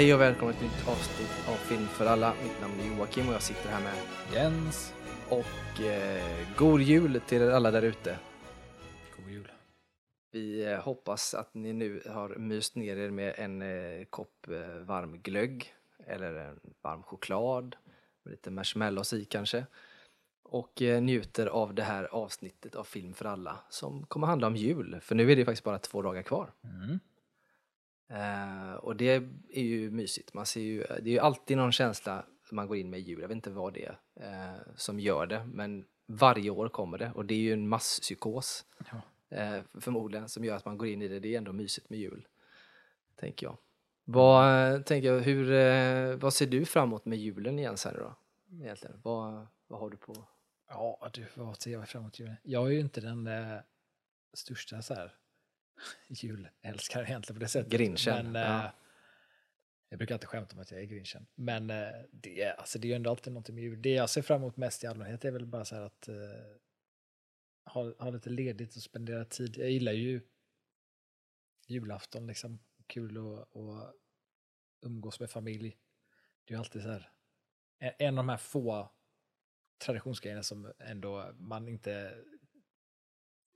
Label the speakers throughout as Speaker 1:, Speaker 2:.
Speaker 1: Hej och välkommen till ett nytt avsnitt av Film för alla. Mitt namn är Joakim och jag sitter här med
Speaker 2: Jens.
Speaker 1: och eh, god jul till er alla där ute.
Speaker 2: God jul.
Speaker 1: Vi eh, hoppas att ni nu har myst ner er med en eh, kopp eh, varm glögg eller en varm choklad med lite marshmallows i kanske och eh, njuter av det här avsnittet av Film för alla som kommer handla om jul för nu är det faktiskt bara två dagar kvar.
Speaker 2: Mm.
Speaker 1: Eh, och det är ju mysigt. Man ser ju, det är ju alltid någon känsla man går in med jul. Jag vet inte vad det är eh, som gör det, men varje år kommer det. Och det är ju en masspsykos
Speaker 2: Ja.
Speaker 1: eh, förmodligen som gör att man går in i det. Det är ändå mysigt med jul, tänker jag. Vad, eh, tänker jag, hur, eh, vad ser du framåt med julen igen sen då? Egentligen? Vad, vad har du på?
Speaker 2: Ja, du, vad ser jag fram emot julen? Jag är ju inte den eh, största så här julälskare egentligen på det sättet.
Speaker 1: Grinchen,
Speaker 2: Men,
Speaker 1: ja.
Speaker 2: eh, jag brukar alltid skämta om att jag är grinchen. Men eh, det, är- alltså, det är ju ändå alltid någonting med jul. Det jag ser fram emot mest i allmänhet är väl bara så här att eh, ha, ha lite ledigt och spendera tid. Jag gillar ju julafton liksom. Kul att, att umgås med familj. Det är ju alltid så här. En, en av de här få traditionsgrejerna som ändå man inte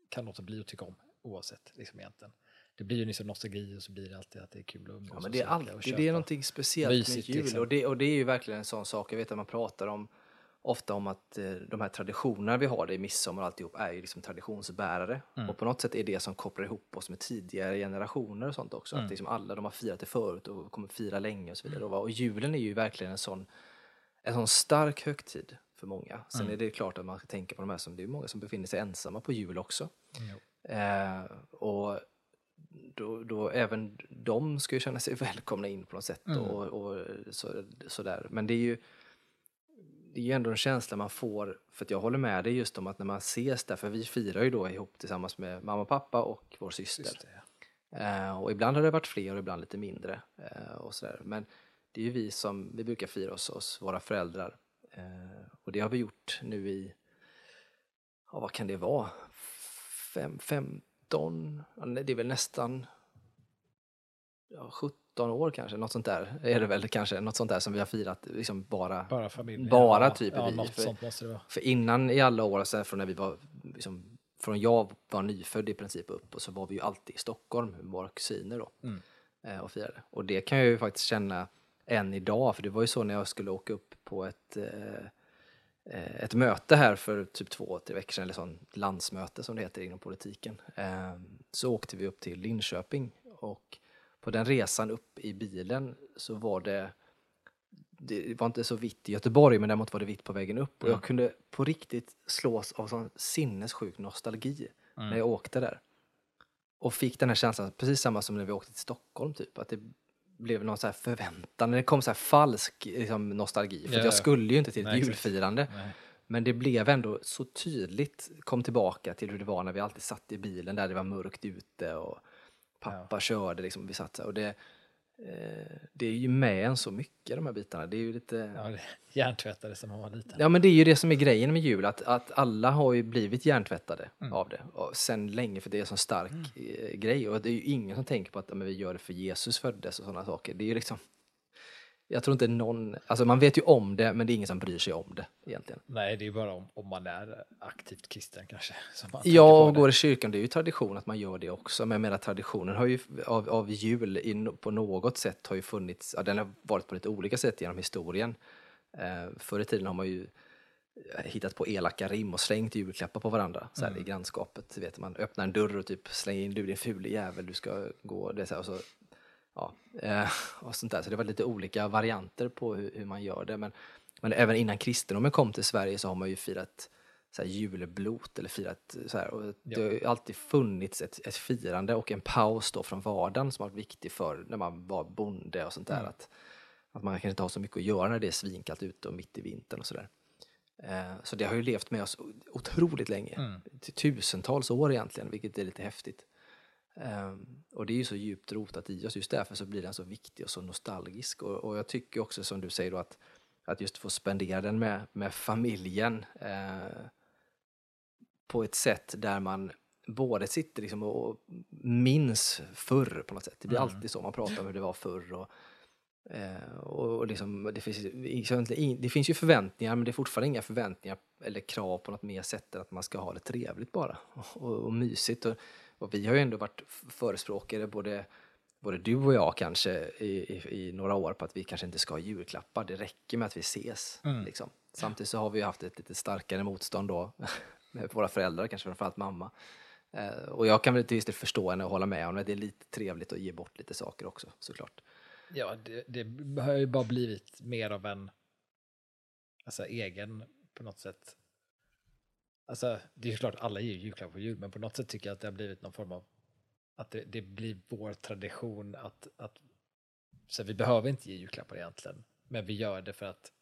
Speaker 2: kan låta bli att tycka om oavsett liksom egentligen. Det blir ju liksom nostalgi och så blir det alltid att det är kul att umgås
Speaker 1: Ja, men det är alltid, det är någonting speciellt med
Speaker 2: Mysigt,
Speaker 1: jul
Speaker 2: liksom.
Speaker 1: och, det, och det är ju verkligen en sån sak, jag vet att man pratar om ofta om att eh, de här traditionerna vi har, det är midsommar och alltihop, är ju liksom traditionsbärare.
Speaker 2: Mm.
Speaker 1: Och på något sätt är det som kopplar ihop oss med tidigare generationer och sånt också.
Speaker 2: Mm.
Speaker 1: Att liksom alla de har firat det förut och kommer fira länge och så vidare. Och julen är ju verkligen en sån, en sån stark högtid för många. Sen
Speaker 2: Mm.
Speaker 1: är det klart att man ska tänka på de här som, det är många som befinner sig ensamma på jul också. Eh, och då, då även de ska ju känna sig välkomna in på något sätt.
Speaker 2: Mm.
Speaker 1: Och, och så, sådär. Men det är ju det är ju ändå en känsla man får, för att jag håller med dig just om att när man ses där, för vi firar ju då ihop tillsammans med mamma och pappa och vår syster.
Speaker 2: Det, ja.
Speaker 1: Eh, och ibland har det varit fler och ibland lite mindre. Eh, och sådär. Men det är ju vi som, vi brukar fira oss, oss våra föräldrar. Eh, och det har vi gjort nu i, ja vad kan det vara, Fem, 15, ja, nej, det är väl nästan ja, 17 år kanske, något sånt där är det väl kanske, något sånt där som vi har firat liksom bara
Speaker 2: Bara familjen.
Speaker 1: Bara
Speaker 2: ja,
Speaker 1: typ
Speaker 2: Ja,
Speaker 1: vi, för- för innan i alla år, sen från när vi var, liksom, från jag var nyfödd i princip upp och så var vi ju alltid i Stockholm med våra kusiner då
Speaker 2: Mm.
Speaker 1: eh, och firade. Och det kan jag ju faktiskt känna än idag, för det var ju så när jag skulle åka upp på ett, eh, ett möte här för typ två, tre veckor sedan, eller sån landsmöte som det heter inom politiken. Eh, så åkte vi upp till Linköping och på den resan upp i bilen så var det det var inte så vitt i Göteborg men däremot var det vitt på vägen upp och jag kunde på riktigt slås av sån sinnessjuk nostalgi
Speaker 2: Mm.
Speaker 1: när jag åkte där. Och fick den här känslan, precis samma som när vi åkte till Stockholm typ, att det blev någon så här förväntan, det kom så här falsk liksom, nostalgi. För
Speaker 2: Ja,
Speaker 1: jag
Speaker 2: ja.
Speaker 1: skulle ju inte till ett
Speaker 2: Nej,
Speaker 1: julfirande.
Speaker 2: Nej.
Speaker 1: Men det blev ändå så tydligt, kom tillbaka till hur det var när vi alltid satt i bilen där det var mörkt ute och pappa körde liksom, vi satt och det, det är ju med en så mycket de här bitarna. Det är ju lite...
Speaker 2: Ja, hjärntvättade som man var liten.
Speaker 1: Ja men det är ju det som är grejen med jul, att, att alla har ju blivit hjärntvättade
Speaker 2: Mm.
Speaker 1: av det. Och sen länge, för det är en sån stark eh, grej. Och det är ju ingen som tänker på att men vi gör det för Jesus föddes och sådana saker. Det är ju liksom... Jag tror inte någon... Alltså man vet ju om det, men det är ingen som bryr sig om det egentligen.
Speaker 2: Nej, det är bara om, om man är aktivt kristen kanske.
Speaker 1: Ja, och går i kyrkan, det är ju tradition att man gör det också. Men jag menar traditionen har ju, av, av jul i, no- på något sätt har ju funnits, ja, den har varit på lite olika sätt genom historien. Eh, förr i tiden har man ju hittat på elaka rim och slängt julklappar på varandra så här,
Speaker 2: Mm.
Speaker 1: i grannskapet. Vet, man öppnar en dörr och typ slänger in du din fule jävel, du ska gå. Det så här, och så, ja, eh, och sånt där. Så det var lite olika varianter på hur, hur man gör det. Men, men även innan kristendomen kom till Sverige så har man ju firat så här, julblot eller firat så här. Och det har ju alltid funnits ett, ett firande och en paus då från vardagen som har varit viktig för när man var bonde och sånt där.
Speaker 2: Mm.
Speaker 1: Att, att man kanske inte har så mycket att göra när det är svinkallt ute och mitt i vintern och sådär. Eh, så det har ju levt med oss otroligt länge.
Speaker 2: Mm.
Speaker 1: Tusentals år egentligen, vilket är lite häftigt. Ehm, och det är ju så djupt rotat i oss, just därför så blir den så viktig och så nostalgisk. Och, och jag tycker också som du säger då att, att just få spendera den med, med familjen eh, på ett sätt där man både sitter liksom och minns förr på något sätt. Det blir
Speaker 2: Mm.
Speaker 1: alltid så, man pratar om hur det var förr och Eh, och liksom, det, finns, det finns ju förväntningar men det är fortfarande inga förväntningar eller krav på något mer sätt än att man ska ha det trevligt bara och, och mysigt. Och, och vi har ju ändå varit förespråkare, både, både du och jag kanske, i, i, i några år på att vi kanske inte ska ha julklappar. Det räcker med att vi ses.
Speaker 2: Mm.
Speaker 1: Liksom. Samtidigt så har vi ju haft ett lite starkare motstånd då med våra föräldrar, kanske framförallt mamma. Eh, och jag kan väl till viss del förstå henne och hålla med om att det är lite trevligt att ge bort lite saker också såklart.
Speaker 2: Ja, det, det har ju bara blivit mer av en alltså, egen på något sätt. Alltså, det är ju klart alla ger ju julklappar på jul, men på något sätt tycker jag att det har blivit någon form av att det, det blir vår tradition att, att så vi behöver inte ge julklappar egentligen, men vi gör det för att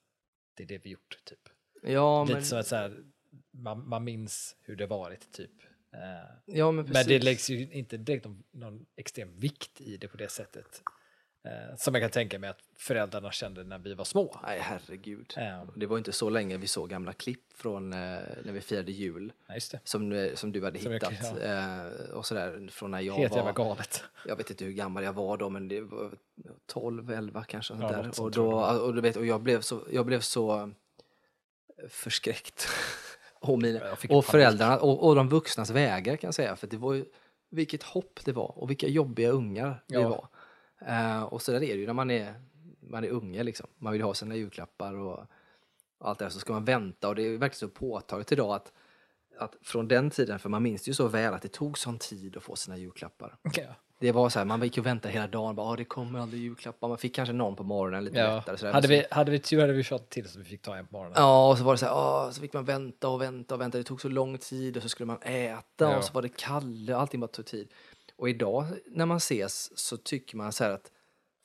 Speaker 2: det är det vi gjort, typ.
Speaker 1: Ja,
Speaker 2: Lite
Speaker 1: men,
Speaker 2: som att så här, man, man minns hur det varit, typ. Eh,
Speaker 1: ja, men,
Speaker 2: men det läggs ju inte direkt någon, någon extrem vikt i det på det sättet. Eh, som jag kan tänka mig att föräldrarna kände när vi var små.
Speaker 1: Nej, herregud.
Speaker 2: Eh,
Speaker 1: Det var inte så länge vi såg gamla klipp från eh, när vi firade jul
Speaker 2: ja,
Speaker 1: som, eh, som du hade
Speaker 2: Som jag-
Speaker 1: hittat. eh, och sådär, från när jag
Speaker 2: Helt
Speaker 1: var,
Speaker 2: galet.
Speaker 1: jag vet inte hur gammal jag var då, men det var 12, 11 kanske.
Speaker 2: Ja,
Speaker 1: där. Och, då, och, du vet, och jag blev så, jag blev så förskräckt. och, mina, och föräldrarna och, och de vuxnas vägar kan jag säga. För det var ju, vilket hopp det var och vilka jobbiga ungar vi
Speaker 2: Ja.
Speaker 1: var. Eh, och så där är det ju när man är, man är unge liksom. Man vill ha sina julklappar och, och allt det där. Så ska man vänta och det är verkligen så påtagligt idag att, att från den tiden, för man minns ju så väl att det tog sån tid att få sina julklappar.
Speaker 2: Ja.
Speaker 1: Det var så här, man gick och väntade hela dagen, bara, ah, det kommer aldrig julklappar. Man fick kanske någon på morgonen lite
Speaker 2: Ja.
Speaker 1: lättare. Så där.
Speaker 2: Hade, vi, hade vi tur hade vi tjatat till så vi fick ta en på morgonen.
Speaker 1: Ja, och så var det så här, ah, så fick man vänta och vänta och vänta. Det tog så lång tid och så skulle man äta
Speaker 2: Ja.
Speaker 1: och så var det Kalle och allting bara tog tid. Och idag när man ses så tycker man så här att,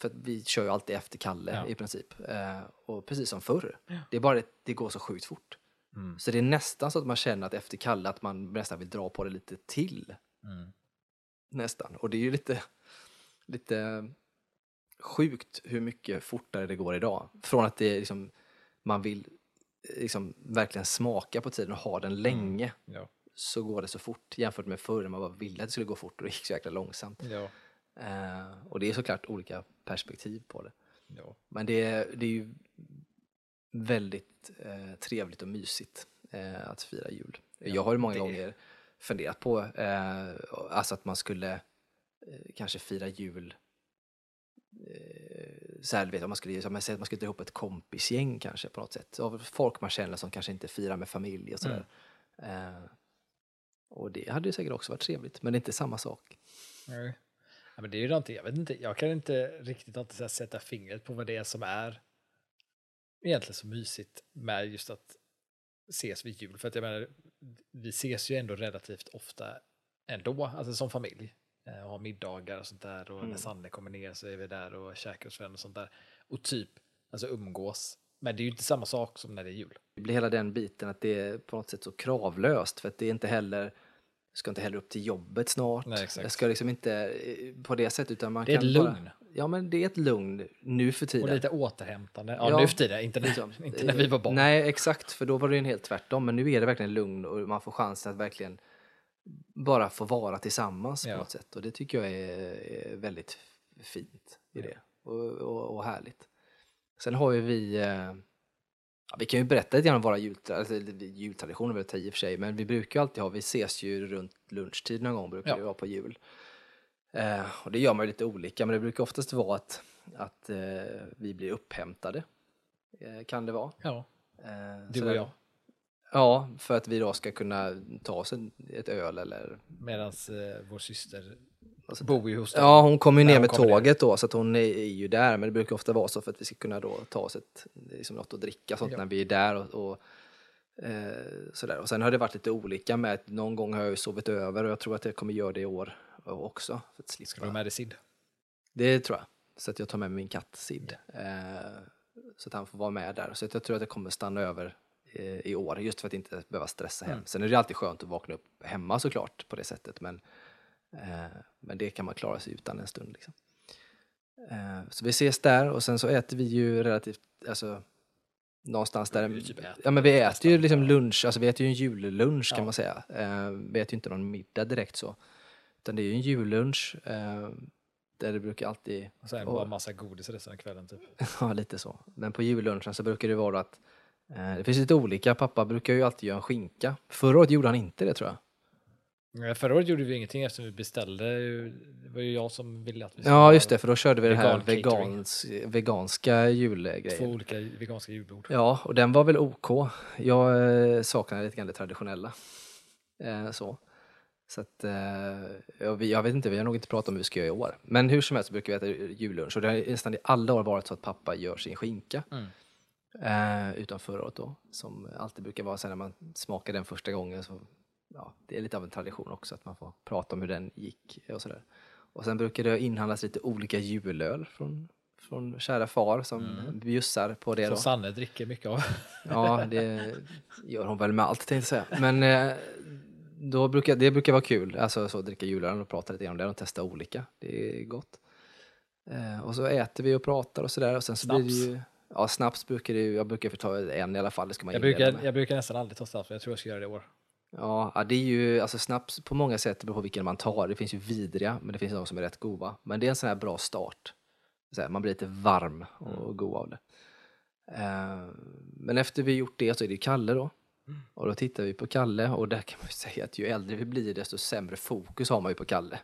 Speaker 1: för att vi kör ju alltid efter Kalle
Speaker 2: Ja.
Speaker 1: i princip. Eh, och precis som förr. Det är bara det, det går så sjukt fort.
Speaker 2: Mm.
Speaker 1: Så det är nästan så att man känner att efter Kalle att man nästan vill dra på det lite till.
Speaker 2: Mm.
Speaker 1: Nästan. Och det är ju lite, lite sjukt hur mycket fortare det går idag. Från att det är liksom, man vill eh, liksom verkligen smaka på tiden och ha den länge
Speaker 2: Ja.
Speaker 1: Så går det så fort jämfört med förr när man bara ville att det skulle gå fort och det gick så jäkla långsamt.
Speaker 2: Ja.
Speaker 1: Eh, och det är såklart olika perspektiv på det.
Speaker 2: Ja.
Speaker 1: Men det är, det är ju väldigt eh, trevligt och mysigt eh, att fira jul.
Speaker 2: Ja,
Speaker 1: jag har ju många
Speaker 2: det-
Speaker 1: gånger funderat på eh, alltså att man skulle eh, kanske fira jul eh, så här, vet, om man skulle, som jag säger, att man skulle dra ihop ett kompisgäng kanske på något sätt. Av folk man känner som kanske inte firar med familj och sådär. Eh, och det hade ju säkert också varit trevligt, men det är inte samma sak.
Speaker 2: Nej. Ja, men det är ju någonting, jag vet inte, jag kan inte riktigt alltid här sätta fingret på vad det är som är egentligen så mysigt med just att ses vid jul. För att jag menar, vi ses ju ändå relativt ofta ändå, alltså som familj. eh, Och har middagar och sånt där och när
Speaker 1: Mm.
Speaker 2: Sanne kommer ner så är vi där och käkar hos vänner och sånt där. Och typ, alltså umgås. Men det är ju inte samma sak som när det är jul.
Speaker 1: Det blir hela den biten att det är på något sätt så kravlöst för att det är inte heller ska inte heller upp till jobbet snart.
Speaker 2: Nej, exakt.
Speaker 1: Jag ska liksom inte eh, på det sättet utan man
Speaker 2: Det är
Speaker 1: kan
Speaker 2: ett
Speaker 1: bara,
Speaker 2: lugn.
Speaker 1: Ja men det är ett lugn nu för tiden.
Speaker 2: Och lite återhämtande. Ja,
Speaker 1: Ja,
Speaker 2: nu för tiden, inte, när,
Speaker 1: Liksom.
Speaker 2: inte när vi var barn.
Speaker 1: Nej exakt, för då var det en helt tvärtom. Men nu är det verkligen lugn och man får chansen att verkligen bara få vara tillsammans
Speaker 2: Ja.
Speaker 1: på något sätt. Och det tycker jag är, är väldigt fint i det och, och, och härligt. Sen har ju vi, eh, ja, vi kan ju berätta lite grann om våra jultra- alltså, jultraditioner, vill jag i och för sig, men vi brukar ju alltid ha, vi ses ju runt lunchtid någon gång, brukar
Speaker 2: Ja.
Speaker 1: det vara på jul. Eh, och det gör man ju lite olika, men det brukar oftast vara att, att eh, vi blir upphämtade, eh, kan det vara.
Speaker 2: Ja,
Speaker 1: Eh,
Speaker 2: du och jag.
Speaker 1: Ja, för att vi då ska kunna ta oss en, ett öl eller...
Speaker 2: Medan eh, vår syster
Speaker 1: Alltså,
Speaker 2: bor ju hos dem.
Speaker 1: Ja, hon kommer ju ner med
Speaker 2: kommer ner.
Speaker 1: tåget då, så att hon är, är ju där. Men det brukar ofta vara så för att vi ska kunna då ta oss ett, liksom något att dricka sånt
Speaker 2: Ja.
Speaker 1: när vi är där. Och, och, eh, sådär. och sen har det varit lite olika med att någon gång har jag ju sovit över och jag tror att jag kommer göra det i år också. För att
Speaker 2: Ska du ha med dig Sid?
Speaker 1: Det tror jag. Så att jag tar med mig min katt Sid. Eh, så att han får vara med där. Så att jag tror att jag kommer stanna över eh, i år, just för att inte behöva stressa hem.
Speaker 2: Mm.
Speaker 1: Sen är det alltid skönt att vakna upp hemma såklart på det sättet. Men, men det kan man klara sig utan en stund. Liksom. Eh, så vi ses där och sen så äter vi ju relativt, alltså någonstans där.
Speaker 2: Vi typ
Speaker 1: ja men vi äter ju liksom lunch, alltså vi äter ju en jullunch kan man säga. Eh, vi äter ju inte någon middag direkt så. Utan det är ju en jullunch. Eh, Där det brukar alltid,
Speaker 2: Och sen
Speaker 1: Och-
Speaker 2: bara massa godis resten av kvällen typ.
Speaker 1: ja lite så. Men på jullunchen så brukar det vara att eh, det finns lite olika. Pappa brukar ju alltid göra en skinka. Förra året gjorde han inte det tror jag.
Speaker 2: Förra året gjorde vi ingenting eftersom vi beställde. Det var ju jag som ville att vi skulle
Speaker 1: Ja just det, för då körde vi det här vegans, veganska
Speaker 2: Två
Speaker 1: julgrejen.
Speaker 2: olika veganska julbord.
Speaker 1: Ja, och den var väl OK. Jag eh, saknar lite grann det traditionella. Eh, så. Så att, eh, jag, vet inte, vi har nog inte pratat om hur vi ska göra i år. Men hur som helst så brukar vi äta jullunch och det har nästan i alla år varit så att pappa gör sin skinka.
Speaker 2: Mm.
Speaker 1: Eh, utan förra året då, som alltid brukar vara sen när man smakar den första gången. Så, ja, det är lite av en tradition också att man får prata om hur den gick och sådär. Och sen brukar det inhandlas lite olika julöl från, från kära far som
Speaker 2: Mm.
Speaker 1: bjussar på det.
Speaker 2: Som
Speaker 1: Då.
Speaker 2: Sanne dricker mycket av.
Speaker 1: Ja, det gör hon väl med allt tänkte jag säga. Men eh, då brukar, det brukar vara kul, alltså så dricka julöl och prata lite om det och testa olika. Det är gott. Eh, och så äter vi och pratar och sådär och sen så blir det
Speaker 2: Snaps.
Speaker 1: ju Ja, snaps brukar det ju, jag brukar få ta en i alla fall, det ska man
Speaker 2: Jag brukar,
Speaker 1: med.
Speaker 2: jag brukar nästan aldrig ta snaps, men jag tror jag ska göra det i år.
Speaker 1: Ja, det är ju, alltså snaps på många sätt beror på vilken man tar. Det finns ju vidriga, men det finns de som är rätt goda. Men det är en sån här bra start. Så här, man blir lite varm och
Speaker 2: Mm.
Speaker 1: god av det. Eh, men efter vi gjort det så är det Kalle då.
Speaker 2: Mm.
Speaker 1: Och då tittar vi på Kalle och där kan man ju säga att ju äldre vi blir desto sämre fokus har man ju på Kalle.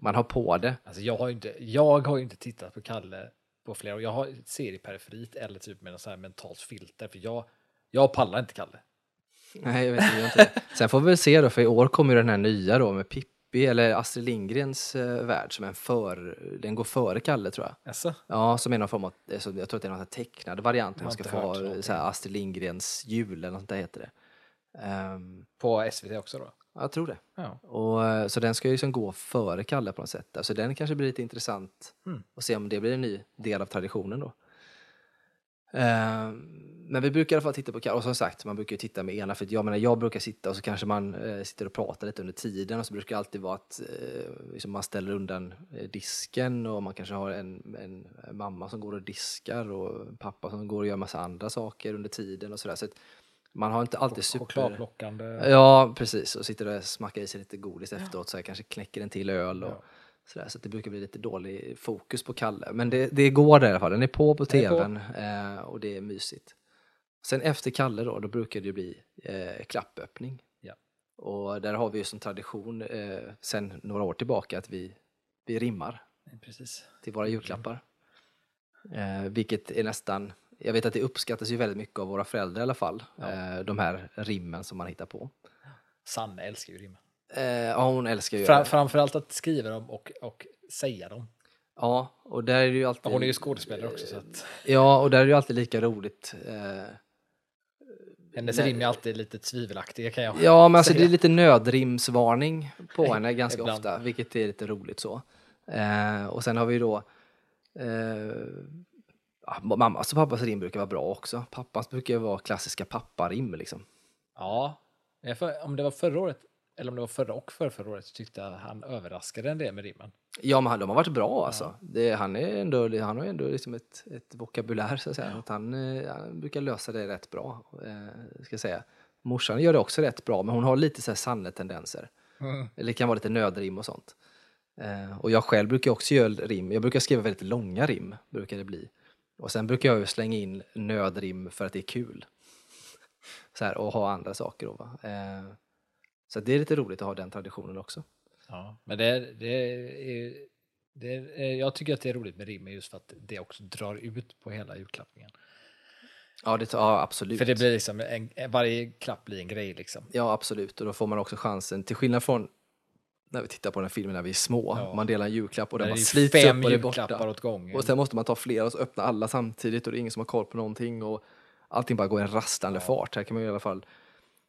Speaker 1: Man har på det.
Speaker 2: Alltså jag har ju inte, jag har inte tittat på Kalle på flera år. Jag har ser i periferit eller typ med något så här mentalt filter. För jag, jag pallar inte Kalle.
Speaker 1: Nej, jag vet inte, jag inte det. Sen får vi väl se då, för i år kommer ju den här nya då med Pippi, eller Astrid Lindgrens eh, värld, som en för, den går före Kalle tror jag.
Speaker 2: Alltså,
Speaker 1: Ja, som är någon form av, alltså, jag tror att det är någon sån här tecknad variant,
Speaker 2: Jag
Speaker 1: man
Speaker 2: har
Speaker 1: ska
Speaker 2: inte
Speaker 1: få
Speaker 2: hört
Speaker 1: ha
Speaker 2: någonting.
Speaker 1: så här Astrid Lindgrens jul eller något sånt där heter det. Ehm,
Speaker 2: på SVT också då?
Speaker 1: jag tror det.
Speaker 2: Ja.
Speaker 1: Och, eh, så den ska ju liksom gå före Kalle på något sätt. Så den kanske blir lite intressant
Speaker 2: Mm.
Speaker 1: att se om det blir en ny del av traditionen då. Ehm, men vi brukar i alla fall titta på Kalle, och som sagt, man brukar ju titta med ena, för att jag menar, jag brukar sitta och så kanske man eh, sitter och pratar lite under tiden och så brukar det alltid vara att eh, liksom man ställer undan eh, disken och man kanske har en, en mamma som går och diskar och pappa som går och gör massa andra saker under tiden och sådär. Så att man har inte alltid super...
Speaker 2: Chokladplockande.
Speaker 1: Ja, precis. Och sitter och smackar i sig lite godis efteråt, så här, kanske knäcker en till öl och
Speaker 2: Ja.
Speaker 1: sådär. Så det brukar bli lite dålig fokus på Kalle. Men det, det går där i alla fall. Den är på på
Speaker 2: är på.
Speaker 1: tvn eh, och det är mysigt. Sen efter Kalle då, då brukar det bli eh, klappöppning.
Speaker 2: Ja.
Speaker 1: Och där har vi ju som tradition eh, sen några år tillbaka att vi, vi rimmar
Speaker 2: Precis.
Speaker 1: till våra julklappar. Eh, vilket är nästan, jag vet att det uppskattas ju väldigt mycket av våra föräldrar i alla fall.
Speaker 2: Ja.
Speaker 1: Eh, de här rimmen som man hittar på.
Speaker 2: Sanne älskar ju rimma.
Speaker 1: Eh, ja, hon älskar ju det.
Speaker 2: framförallt att skriva dem och, och säga dem.
Speaker 1: Ja, och där är det ju alltid...
Speaker 2: Hon är ju skådespelare också så att
Speaker 1: Ja, och där är det ju alltid lika roligt. Eh,
Speaker 2: hennes rim är alltid lite tvivelaktiga kan jag
Speaker 1: ja, men alltså det är lite nödrimsvarning på henne ganska
Speaker 2: Ibland.
Speaker 1: ofta, vilket är lite roligt så. Eh, och sen har vi då eh, ja, mammas och pappas rim brukar vara bra också. Pappas brukar vara klassiska papparim liksom.
Speaker 2: Ja, för, om det var förra året eller om det var förra och förra, förra året så tyckte jag han överraskade en del med rimmen.
Speaker 1: Ja, men han- de har varit bra alltså. Det, han, är ändå, han har ändå liksom ett, ett vokabulär så att säga. Att han, eh, han brukar lösa det rätt bra. Eh, ska säga. Morsan gör det också rätt bra, men hon har lite så här Sanne-tendenser. Eller det kan vara lite nödrim och sånt. Eh, och jag själv brukar också göra rim. Jag brukar skriva väldigt långa rim, brukar det bli. Och sen brukar jag ju slänga in nödrim för att det är kul. Så här, och ha andra saker då. Va? Eh, så det är lite roligt att ha den traditionen också.
Speaker 2: Ja, men det, det är, det är, jag tycker att det är roligt med rim just för att det också drar ut på hela julklappningen.
Speaker 1: Ja, det, ja absolut.
Speaker 2: För det blir liksom, en, varje klapp blir en grej liksom.
Speaker 1: Ja, absolut. Och då får man också chansen, till skillnad från när vi tittar på den här filmen när vi är små,
Speaker 2: Ja.
Speaker 1: man delar en julklapp och den bara
Speaker 2: det
Speaker 1: slits upp och är
Speaker 2: julklappar
Speaker 1: borta.
Speaker 2: åt gången.
Speaker 1: Och sen måste man ta flera och så öppna alla samtidigt och det är ingen som har koll på någonting och allting bara går i en rastande fart. Här kan man i alla fall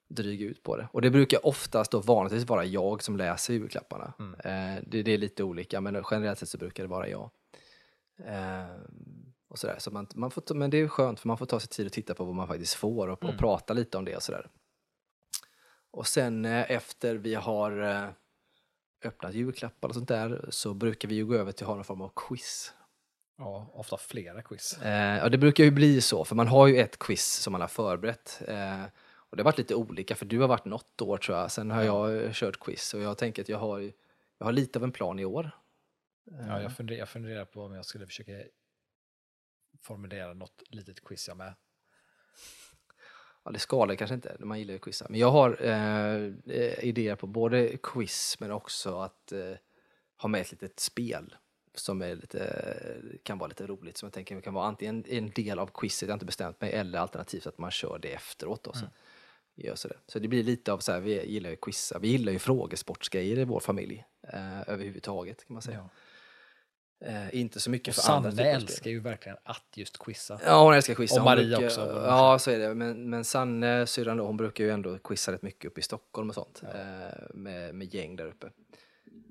Speaker 1: dryga ut på det. Och det brukar oftast då vanligtvis vara jag som läser julklapparna.
Speaker 2: Mm.
Speaker 1: Eh, det, det är lite olika, men generellt sett så brukar det vara jag. Eh, och sådär. Så man, man får, ta- men det är skönt för man får ta sig tid att titta på vad man faktiskt får och,
Speaker 2: Mm.
Speaker 1: och prata lite om det och sådär. Och sen eh, efter vi har eh, öppnat julklappar och sånt där så brukar vi ju gå över till att ha någon form av quiz.
Speaker 2: Ja, ofta flera quiz.
Speaker 1: Eh, ja, det brukar ju bli så, för man har ju ett quiz som man har förberett. Eh, och det har varit lite olika, för du har varit något år tror jag, sen har jag eh, kört quiz. Och jag tänker att jag har, jag har lite av en plan i år.
Speaker 2: Ja, jag, funderar, jag funderar på om jag skulle försöka formulera något litet quiz jag med.
Speaker 1: Ja, det skalar kanske inte, man gillar ju quizza. Men jag har eh, idéer på både quiz men också att eh, ha med ett litet spel som är lite, kan vara lite roligt. Som jag tänker kan vara antingen en del av quizet, jag har inte bestämt mig, eller alternativt att man kör det efteråt. Då, så. Mm. Gör så, det. så det blir lite av så här, vi gillar ju quizza, vi gillar ju frågesportsgrejer i vår familj eh, överhuvudtaget kan man säga. Ja. Eh, inte så mycket
Speaker 2: och för andra. Sanne älskar ju verkligen att just quizza.
Speaker 1: Ja, hon älskar quizza.
Speaker 2: Och Maria brukar, också.
Speaker 1: Ja, så är det. Men, men Sanne, syrran hon brukar ju ändå quizza rätt mycket uppe i Stockholm och sånt. Ja. Eh, med, med gäng där uppe.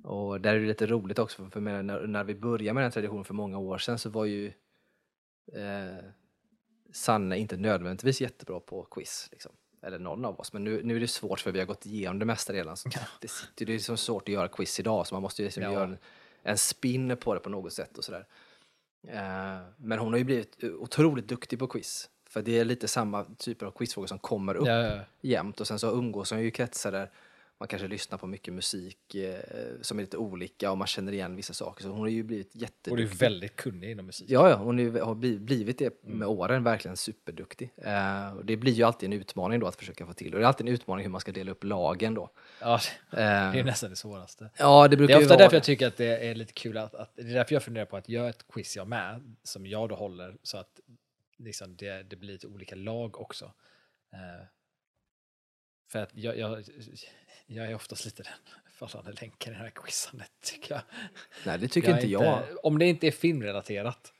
Speaker 1: Och där är det lite roligt också, för när, när vi började med den traditionen för många år sedan så var ju eh, Sanne inte nödvändigtvis jättebra på quiz. Liksom. Eller någon av oss, men nu, nu är det svårt för vi har gått igenom det mesta redan. Så ja. det, det är liksom svårt att göra quiz idag, så man måste ju liksom ja. göra en, en spin på det på något sätt och sådär. Eh, men hon har ju blivit otroligt duktig på quiz. För det är lite samma typer av quizfrågor som kommer upp ja, jämt och sen så umgås hon ju i kretsar där man kanske lyssnar på mycket musik eh, som är lite olika och man känner igen vissa saker. Så hon har ju blivit jätteduktig.
Speaker 2: Hon är väldigt kunnig inom musik.
Speaker 1: Ja, ja hon är, har blivit det med mm. åren, verkligen superduktig. Eh, och det blir ju alltid en utmaning då att försöka få till. Och det är alltid en utmaning hur man ska dela upp lagen då.
Speaker 2: Ja, det är eh, nästan det svåraste.
Speaker 1: Ja, det brukar
Speaker 2: Det är ofta
Speaker 1: därför
Speaker 2: det. jag tycker att det är lite kul att, att, det är därför jag funderar på att göra ett quiz jag med, som jag då håller, så att liksom det, det blir lite olika lag också. Eh, för att jag, jag, jag är oftast lite den fallande länken i det här quizandet tycker jag.
Speaker 1: Nej, det tycker jag inte jag.
Speaker 2: om det inte är filmrelaterat.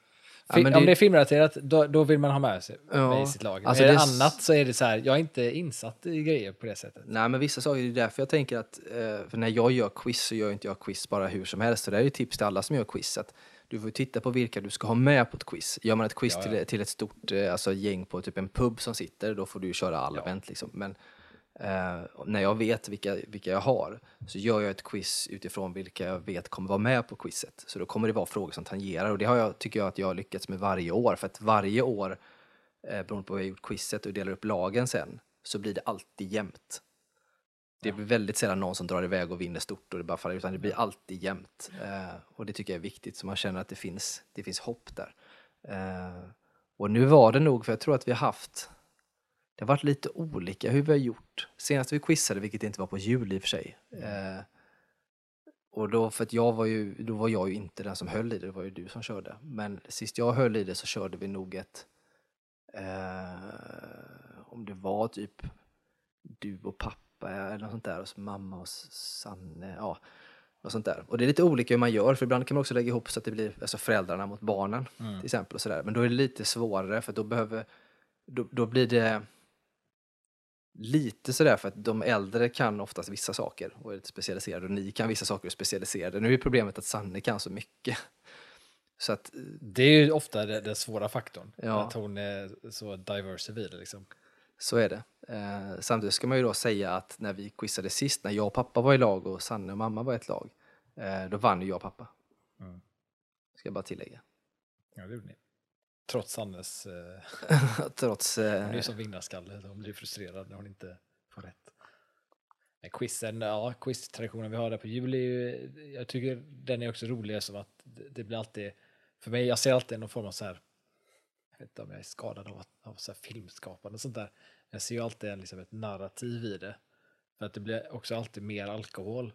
Speaker 2: Ja, det... Om det är filmrelaterat, då, då vill man ha med sig ja. i sitt lag. Alltså är det, det annat så är det så här, jag är inte insatt i grejer på det sättet.
Speaker 1: Nej, men vissa saker, det är därför jag tänker att, eh, för när jag gör quiz så gör inte jag quiz bara hur som helst. Så det är ju tips till alla som gör quiz. Att du får titta på vilka du ska ha med på ett quiz. Gör man ett quiz ja, Till, till ett stort eh, alltså, gäng på typ en pub som sitter, då får du köra allmänt. Liksom. Men Eh, när jag vet vilka, vilka jag har så gör jag ett quiz utifrån vilka jag vet kommer vara med på quizet. Så då kommer det vara frågor som tangerar och det har jag, tycker jag att jag har lyckats med varje år. För att varje år, eh, beroende på hur jag gjort quizet och delar upp lagen sen, så blir det alltid jämnt. Det blir väldigt sällan någon som drar iväg och vinner stort och det bara faller utan det blir alltid jämnt. Eh, och det tycker jag är viktigt så man känner att det finns, det finns hopp där. Eh, och nu var det nog, för jag tror att vi har haft det har varit lite olika hur vi har gjort. Senast vi quizade, vilket inte var på jul i och för sig. Mm. Eh, och då, för att jag var ju, då var jag ju inte den som höll i det, det var ju du som körde. Men sist jag höll i det så körde vi nog ett, eh, om det var typ du och pappa eller något sånt där, och så mamma och Sanne, ja. Och sånt där. Och det är lite olika hur man gör, för ibland kan man också lägga ihop så att det blir alltså föräldrarna mot barnen. Mm. till exempel. och sådär. Men då är det lite svårare, för då behöver, då, då blir det lite sådär för att de äldre kan oftast vissa saker och är lite specialiserade och ni kan vissa saker och är specialiserade. Nu är problemet att Sanne kan så mycket. Så att,
Speaker 2: det är ju ofta den, den svåra faktorn, ja. att hon är så det. Liksom.
Speaker 1: Så är det. Eh, samtidigt ska man ju då säga att när vi quizade sist, när jag och pappa var i lag och Sanne och mamma var i ett lag, eh, då vann ju jag och pappa. Mm. Ska jag bara tillägga.
Speaker 2: Ja, det gjorde ni. Trots Sannes... Eh,
Speaker 1: Trots...
Speaker 2: Eh, hon är som vinnarskalle, hon blir frustrerad när hon inte får rätt. Men quizen, ja, quiz-traditionen vi har där på jul är ju, jag tycker den är också rolig som att det blir alltid, för mig, jag ser alltid någon form av så här, jag vet inte om jag är skadad av, av så här filmskapande och sånt där, jag ser ju alltid en, liksom ett narrativ i det. För att det blir också alltid mer alkohol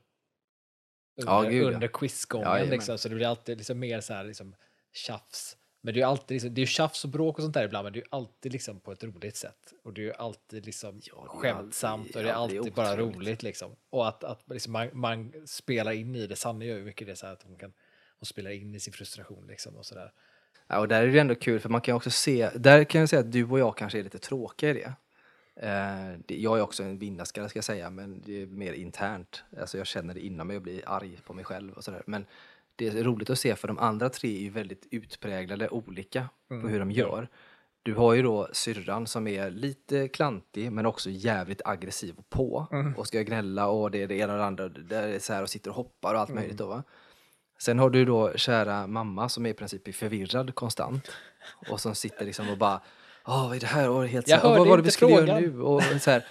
Speaker 2: under, ja, gud, under quizgången, ja, liksom, så det blir alltid liksom mer så här liksom, tjafs. Men det är ju alltid liksom, det är tjafs och bråk och sånt där ibland, men det är ju alltid liksom på ett roligt sätt. Och det är ju alltid liksom ja, skämtsamt alltid, och det är alltid, alltid bara roligt liksom. Och att, att liksom man, man, spelar in i det, Sanne gör ju mycket det så här att hon kan hon spelar in i sin frustration liksom och sådär.
Speaker 1: Ja, och där är det ändå kul för man kan också se, där kan jag säga att du och jag kanske är lite tråkiga i det. Eh, jag är också en vinnarskalle ska jag säga, men det är mer internt. Alltså jag känner det inom mig och blir arg på mig själv och sådär. Men det är roligt att se för de andra tre är ju väldigt utpräglade olika mm. på hur de gör. Du har ju då syrran som är lite klantig men också jävligt aggressiv och på mm. och ska gnälla och det är det ena och det andra. Där är så här och sitter och hoppar och allt mm. möjligt då va. Sen har du då kära mamma som är i princip förvirrad konstant och som sitter liksom och bara Åh, vad är det här? Och helt
Speaker 2: jag
Speaker 1: så,
Speaker 2: vad
Speaker 1: var
Speaker 2: det
Speaker 1: vi skulle frågan. göra nu? Och så här.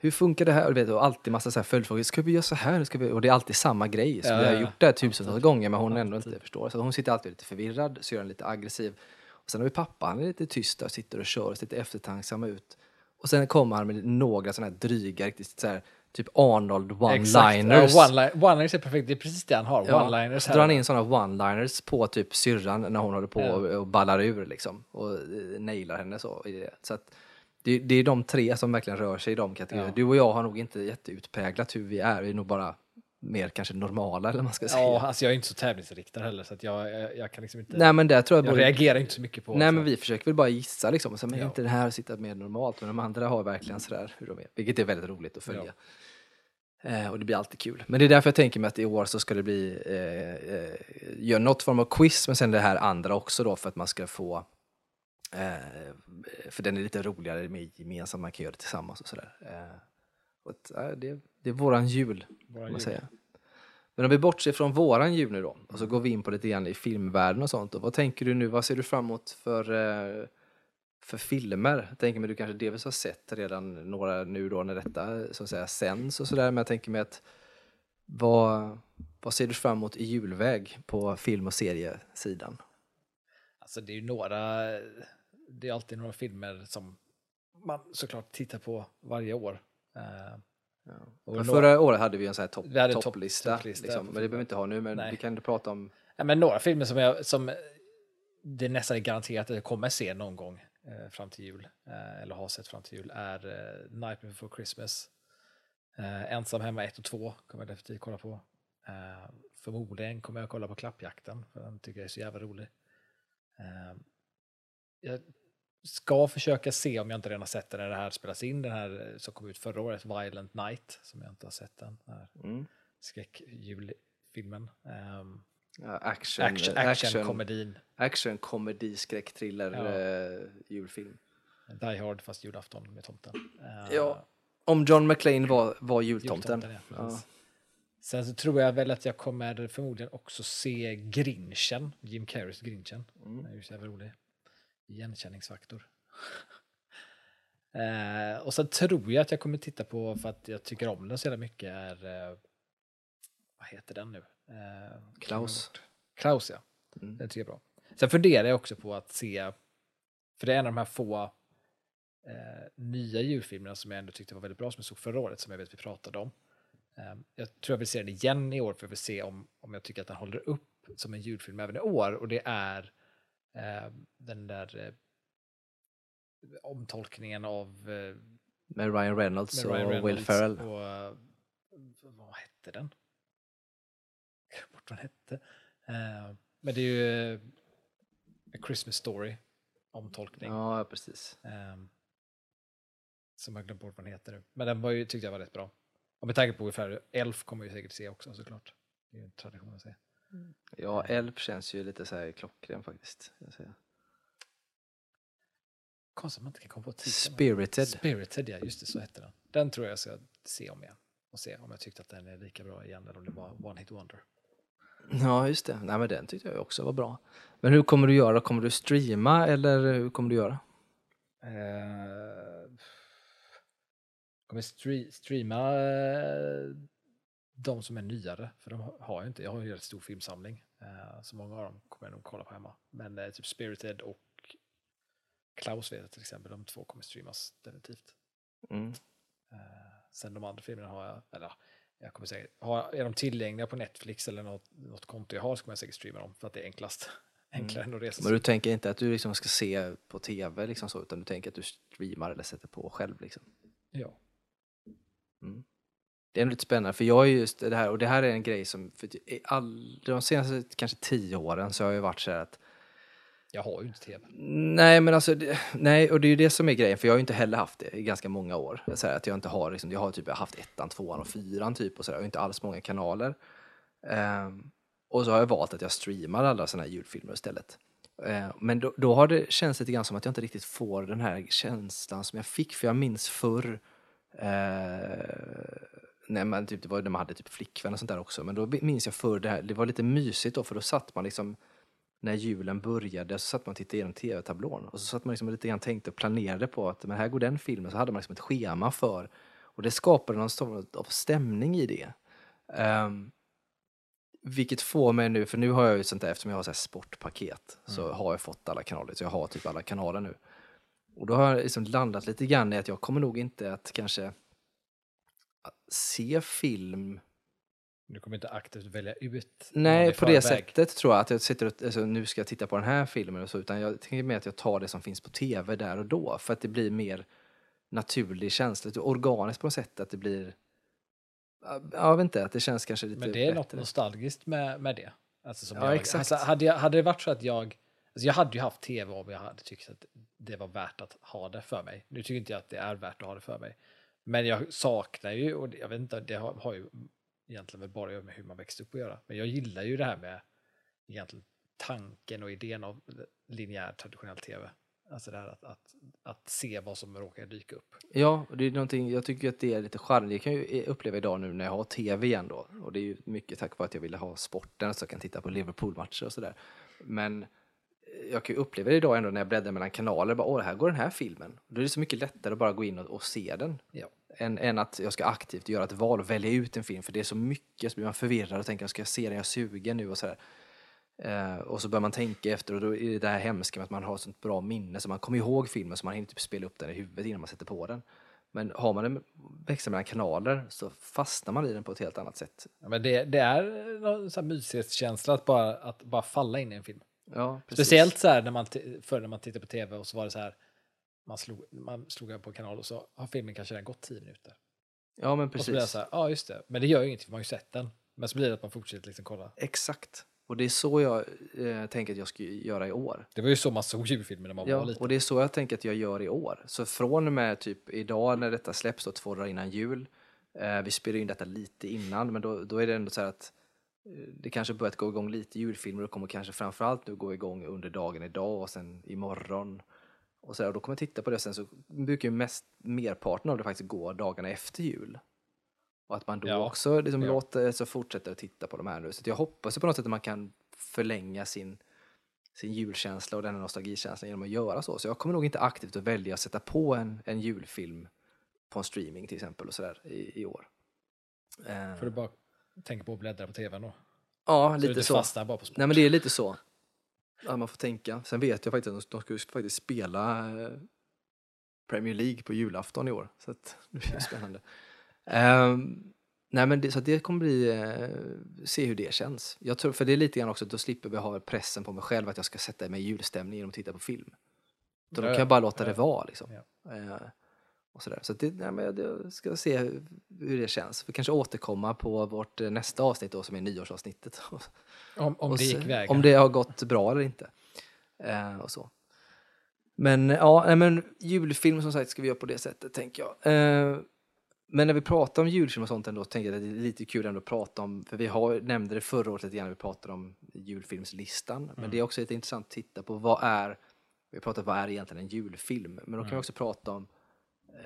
Speaker 1: Hur funkar det här? Och, du vet, och alltid massa så här följdfrågor. Ska vi göra så här? Ska vi? Och det är alltid samma grej. Så
Speaker 2: Ja,
Speaker 1: vi har gjort det här tusentals gånger men hon ändå
Speaker 2: Alltid.
Speaker 1: inte förstår. Så hon sitter alltid lite förvirrad, syrran lite aggressiv. Och sen har vi pappa, han är lite tyst och sitter och kör och ser lite eftertänksam ut. Och sen kommer han med några sådana här dryga, riktigt så här, typ Arnold one-liners.
Speaker 2: Ja, one-li- one-liners är perfekt, det är precis det han har.
Speaker 1: Ja,
Speaker 2: One-liners
Speaker 1: så drar han in sådana one-liners på typ syrran när hon håller på
Speaker 2: Ja.
Speaker 1: och, och ballar ur liksom. Och eh, nailar henne så. I det. så att det, det är de tre som verkligen rör sig i de kategorierna.
Speaker 2: Ja.
Speaker 1: Du och jag har nog inte jätteutpräglat hur vi är. Vi är nog bara mer kanske normala eller man ska säga.
Speaker 2: Ja, alltså jag är inte så tävlingsriktad heller så att jag, jag, jag kan liksom inte...
Speaker 1: Nej men där tror jag,
Speaker 2: jag
Speaker 1: både,
Speaker 2: reagerar inte så mycket på...
Speaker 1: Nej
Speaker 2: så.
Speaker 1: men vi försöker väl bara gissa liksom. Och så, men
Speaker 2: Ja.
Speaker 1: inte det här att sitta mer normalt? Men de andra har verkligen sådär hur de är. Vilket är väldigt roligt att följa. Eh, och det blir alltid kul. Men det är därför jag tänker mig att i år så ska det bli, eh, eh, gör något form av quiz men sen det här andra också då för att man ska få för den är lite roligare med gemensamt, man kan göra det tillsammans och sådär. Eh, och att, eh, det, det är våran jul,
Speaker 2: Våra
Speaker 1: kan man
Speaker 2: jul.
Speaker 1: säga. Men om vi bortser från våran jul nu då, och så går vi in på lite grann i filmvärlden och sånt. Och vad tänker du nu, vad ser du fram emot för, eh, för filmer? Jag tänker mig du kanske delvis har sett redan några nu då när detta så att säga sänds och sådär. Men jag tänker mig att vad, vad ser du fram emot i julväg på film och seriesidan?
Speaker 2: Alltså det är ju några, det är alltid några filmer som man såklart tittar på varje år. Eh, några-
Speaker 1: förra året hade vi en sån här topp- topplista,
Speaker 2: topplista
Speaker 1: liksom. men det behöver vi inte ha nu. Men
Speaker 2: Nej.
Speaker 1: vi kan prata om
Speaker 2: Ja, men några filmer som jag som det nästan är garanterat att jag kommer se någon gång eh, fram till jul, eh, eller har sett fram till jul, är eh, Nightmare Before Christmas. Eh, Ensam hemma 1 och 2 kommer jag definitivt kolla på. Eh, förmodligen kommer jag kolla på Klappjakten, för den tycker jag är så jävla rolig. Eh, jag ska försöka se om jag inte redan har sett den när det här spelas in, den här eh, som kom ut förra året, Violent Night, som jag inte har sett den. Den här
Speaker 1: mm,
Speaker 2: skräckjulfilmen. Um,
Speaker 1: ja, action,
Speaker 2: action, action, komedin.
Speaker 1: action, komedi, skräck, thriller,
Speaker 2: Ja.
Speaker 1: eh, julfilm.
Speaker 2: Die Hard fast julafton med tomten. Eh,
Speaker 1: Ja, Om John McClane var, var jultomten.
Speaker 2: jultomten, ja,
Speaker 1: Ja.
Speaker 2: Sen så tror jag väl att jag kommer förmodligen också se Grinchen, Jim Carreys Grinchen.
Speaker 1: Mm.
Speaker 2: Den är ju så rolig. Igenkänningsfaktor. eh, och sen tror jag att jag kommer titta på, för att jag tycker om den så jävla mycket, är... Eh, vad heter den nu? Eh,
Speaker 1: Klaus.
Speaker 2: Klaus, ja.
Speaker 1: Mm.
Speaker 2: Den tycker jag är bra. Sen funderar jag också på att se, för det är en av de här få eh, nya julfilmerna som jag ändå tyckte var väldigt bra, som jag såg förra året, som jag vet vi pratade om. Eh, jag tror jag vill se den igen i år, för vill se om, om jag tycker att den håller upp som en julfilm även i år. Och det är den där eh, omtolkningen av eh,
Speaker 1: Med Ryan Reynolds
Speaker 2: med Ryan
Speaker 1: och
Speaker 2: Reynolds
Speaker 1: Will Ferrell.
Speaker 2: Och, eh, vad hette den? Jag glömde bort vad den hette. Eh, men det är ju eh, A Christmas Story, omtolkning.
Speaker 1: Ja, precis.
Speaker 2: Ehm, som jag glömt bort vad den heter nu. Men den var ju, tyckte jag var rätt bra. Och med tanke på ungefär Elf kommer ju säkert se också såklart. Det är ju en tradition att se.
Speaker 1: Ja, Elf känns ju lite så här klockren faktiskt.
Speaker 2: Konstigt att man inte kan komma på titeln.
Speaker 1: Spirited.
Speaker 2: Spirited, ja just det, så hette den. Den tror jag ska se om igen. Och se om jag tyckte att den är lika bra igen eller om det var One Hit Wonder.
Speaker 1: Ja, just det. Nej, men den tyckte jag också var bra. Men hur kommer du göra? Kommer du streama eller hur kommer du göra?
Speaker 2: Eh, kommer stre- streama eh, de som är nyare, för de har jag inte. Jag har ju en stor filmsamling, eh, så många av dem kommer jag nog kolla på hemma. Men eh, typ Spirited och Klaus vet jag till exempel, de två kommer streamas definitivt.
Speaker 1: Mm.
Speaker 2: Eh, sen de andra filmerna har jag, eller jag kommer säga, har, är de tillgängliga på Netflix eller något, något konto jag har så kommer jag säkert streama dem för att det är enklast. Enklare än att resa
Speaker 1: Men du tänker inte att du liksom ska se på tv liksom så, utan du tänker att du streamar eller sätter på själv liksom?
Speaker 2: Ja.
Speaker 1: Det är lite spännande, för jag är just det här, och det här är en grej som, för i all, de senaste kanske tio åren så har jag ju varit så här att
Speaker 2: Jag har ju inte tv.
Speaker 1: Nej, men alltså, det, nej, och det är ju det som är grejen, för jag har ju inte heller haft det i ganska många år. Så här, att jag inte har, liksom, jag har typ haft ettan, tvåan och fyran typ och sådär, och inte alls många kanaler. Ehm, och så har jag valt att jag streamar alla sådana här julfilmer istället. Ehm, men då, då har det känts lite grann som att jag inte riktigt får den här känslan som jag fick, för jag minns förr eh, Nej, men typ, det var när man hade typ flickvän och sånt där också. Men då minns jag förr det här, det var lite mysigt då, för då satt man liksom när julen började så satt man och tittade igenom tv-tablån och så satt man liksom lite grann tänkte och planerade på att men här går den filmen så hade man liksom ett schema för Och det skapade någon form av stämning i det. Um, vilket får mig nu, för nu har jag ju sånt där, eftersom jag har så här sportpaket, så
Speaker 2: Mm.
Speaker 1: har jag fått alla kanaler, så jag har typ alla kanaler nu. Och då har jag liksom landat lite grann i att jag kommer nog inte att kanske se film
Speaker 2: Du kommer inte aktivt välja ut
Speaker 1: Nej, på det sättet tror jag att jag sitter och, alltså, nu ska jag titta på den här filmen och så, utan jag tänker mer att jag tar det som finns på tv där och då, för att det blir mer naturlig känsla, lite organiskt på något sätt, att det blir, ja, jag vet inte, att det känns kanske lite
Speaker 2: Men det är något
Speaker 1: bättre.
Speaker 2: nostalgiskt med, med det. Alltså
Speaker 1: Ja,
Speaker 2: jag,
Speaker 1: exakt.
Speaker 2: Alltså hade, jag, hade det varit så att jag... Alltså jag hade ju haft tv om jag hade tyckt att det var värt att ha det för mig. Nu tycker inte jag att det är värt att ha det för mig. Men jag saknar ju, och jag vet inte, det har, har ju egentligen väl bara med hur man växte upp att göra. Men jag gillar ju det här med egentligen tanken och idén av linjär traditionell tv. Alltså det här att, att, att se vad som råkar dyka upp.
Speaker 1: Ja, det är någonting, jag tycker att det är lite charmigt. Det kan jag ju uppleva idag nu när jag har tv igen då. Och det är ju mycket tack vare att jag ville ha sporten så jag kan titta på Liverpool-matcher och sådär. Men eh, jag kan ju uppleva det idag ändå när jag bläddrar mellan kanaler. Bara, Åh, här går den här filmen. Då är det så mycket lättare att bara gå in och, och se den.
Speaker 2: Ja.
Speaker 1: Än, än att jag ska aktivt göra ett val och välja ut en film. För det är så mycket, så blir man förvirrad och tänker, ska jag se den, jag är sugen nu och sådär. Eh, och så börjar man tänka efter och då är det det här hemska med att man har sånt bra minne så man kommer ihåg filmen så man hinner typ spela upp den i huvudet innan man sätter på den. Men har man en växel mellan kanaler så fastnar man i den på ett helt annat sätt.
Speaker 2: Ja, men det, det är någon sån mysighetskänsla att bara, att bara falla in i en film.
Speaker 1: Ja.
Speaker 2: Speciellt så här när man, förr när man tittade på tv och så var det så här, man slog, man slog på kanal och så har filmen kanske redan gått tio minuter.
Speaker 1: Ja, men
Speaker 2: Och så blir det
Speaker 1: precis.
Speaker 2: så här, ja just det, men det gör ju ingenting för man har ju sett den. Men så blir det att man fortsätter liksom kolla.
Speaker 1: Exakt. Och det är så jag eh, tänker att jag ska göra i år.
Speaker 2: Det var ju så man såg julfilmer när man var
Speaker 1: Ja,
Speaker 2: liten.
Speaker 1: och det är så jag tänker att jag gör i år. Så från och med typ idag när detta släpps då, två dagar innan jul. Eh, vi spelar in detta lite innan, men då, då är det ändå så här att eh, det kanske börjat gå igång lite julfilmer och kommer kanske framförallt nu gå igång under dagen idag och sen imorgon. Och, så där, och då kommer jag titta på det och sen så brukar ju mest, merparten av det faktiskt gå dagarna efter jul. Och att man då
Speaker 2: Ja.
Speaker 1: också liksom
Speaker 2: Ja.
Speaker 1: låter, så fortsätter att titta på de här nu. Så jag hoppas på något sätt att man kan förlänga sin, sin julkänsla och den här nostalgikänslan genom att göra så. Så jag kommer nog inte aktivt att välja att sätta på en, en julfilm på en streaming till exempel och sådär i, i år. Eh,
Speaker 2: För du bara tänker på att bläddra på tvn då.
Speaker 1: ja,
Speaker 2: Så du
Speaker 1: lite så.
Speaker 2: fastnar bara på sport.
Speaker 1: Nej men det är lite så. Ja, man får tänka. Sen vet jag faktiskt att de, ska faktiskt spela eh, Premier League på julafton i år. Så att, det blir spännande. Ehm, nej men det, så det kommer bli, eh, se hur det känns. Jag tror, för det är lite grann också, då slipper vi ha pressen på mig själv att jag ska sätta mig i julstämning genom att titta på film. Då,
Speaker 2: Ja,
Speaker 1: kan jag bara låta det vara liksom.
Speaker 2: Ja.
Speaker 1: Eh, och sådär. Så det, nej, men jag- ska se hur, det känns. Vi kanske återkomma på vårt eh, nästa avsnitt då som är nyårsavsnittet.
Speaker 2: Om, om det gick vägen.
Speaker 1: Om det har gått bra eller inte. Eh, och så. Men ja, nej, men julfilm som sagt ska vi göra på det sättet tänker jag. Eh, men när vi pratar om julfilm och sånt ändå tänker jag att det är lite kul ändå att prata om, för vi har, nämnde det förra året lite grann när vi pratade om julfilmslistan. Men
Speaker 2: Mm.
Speaker 1: det är också lite intressant att titta på vad är, vi pratat vad är egentligen en julfilm? Men då kan vi
Speaker 2: Mm.
Speaker 1: också prata om eh,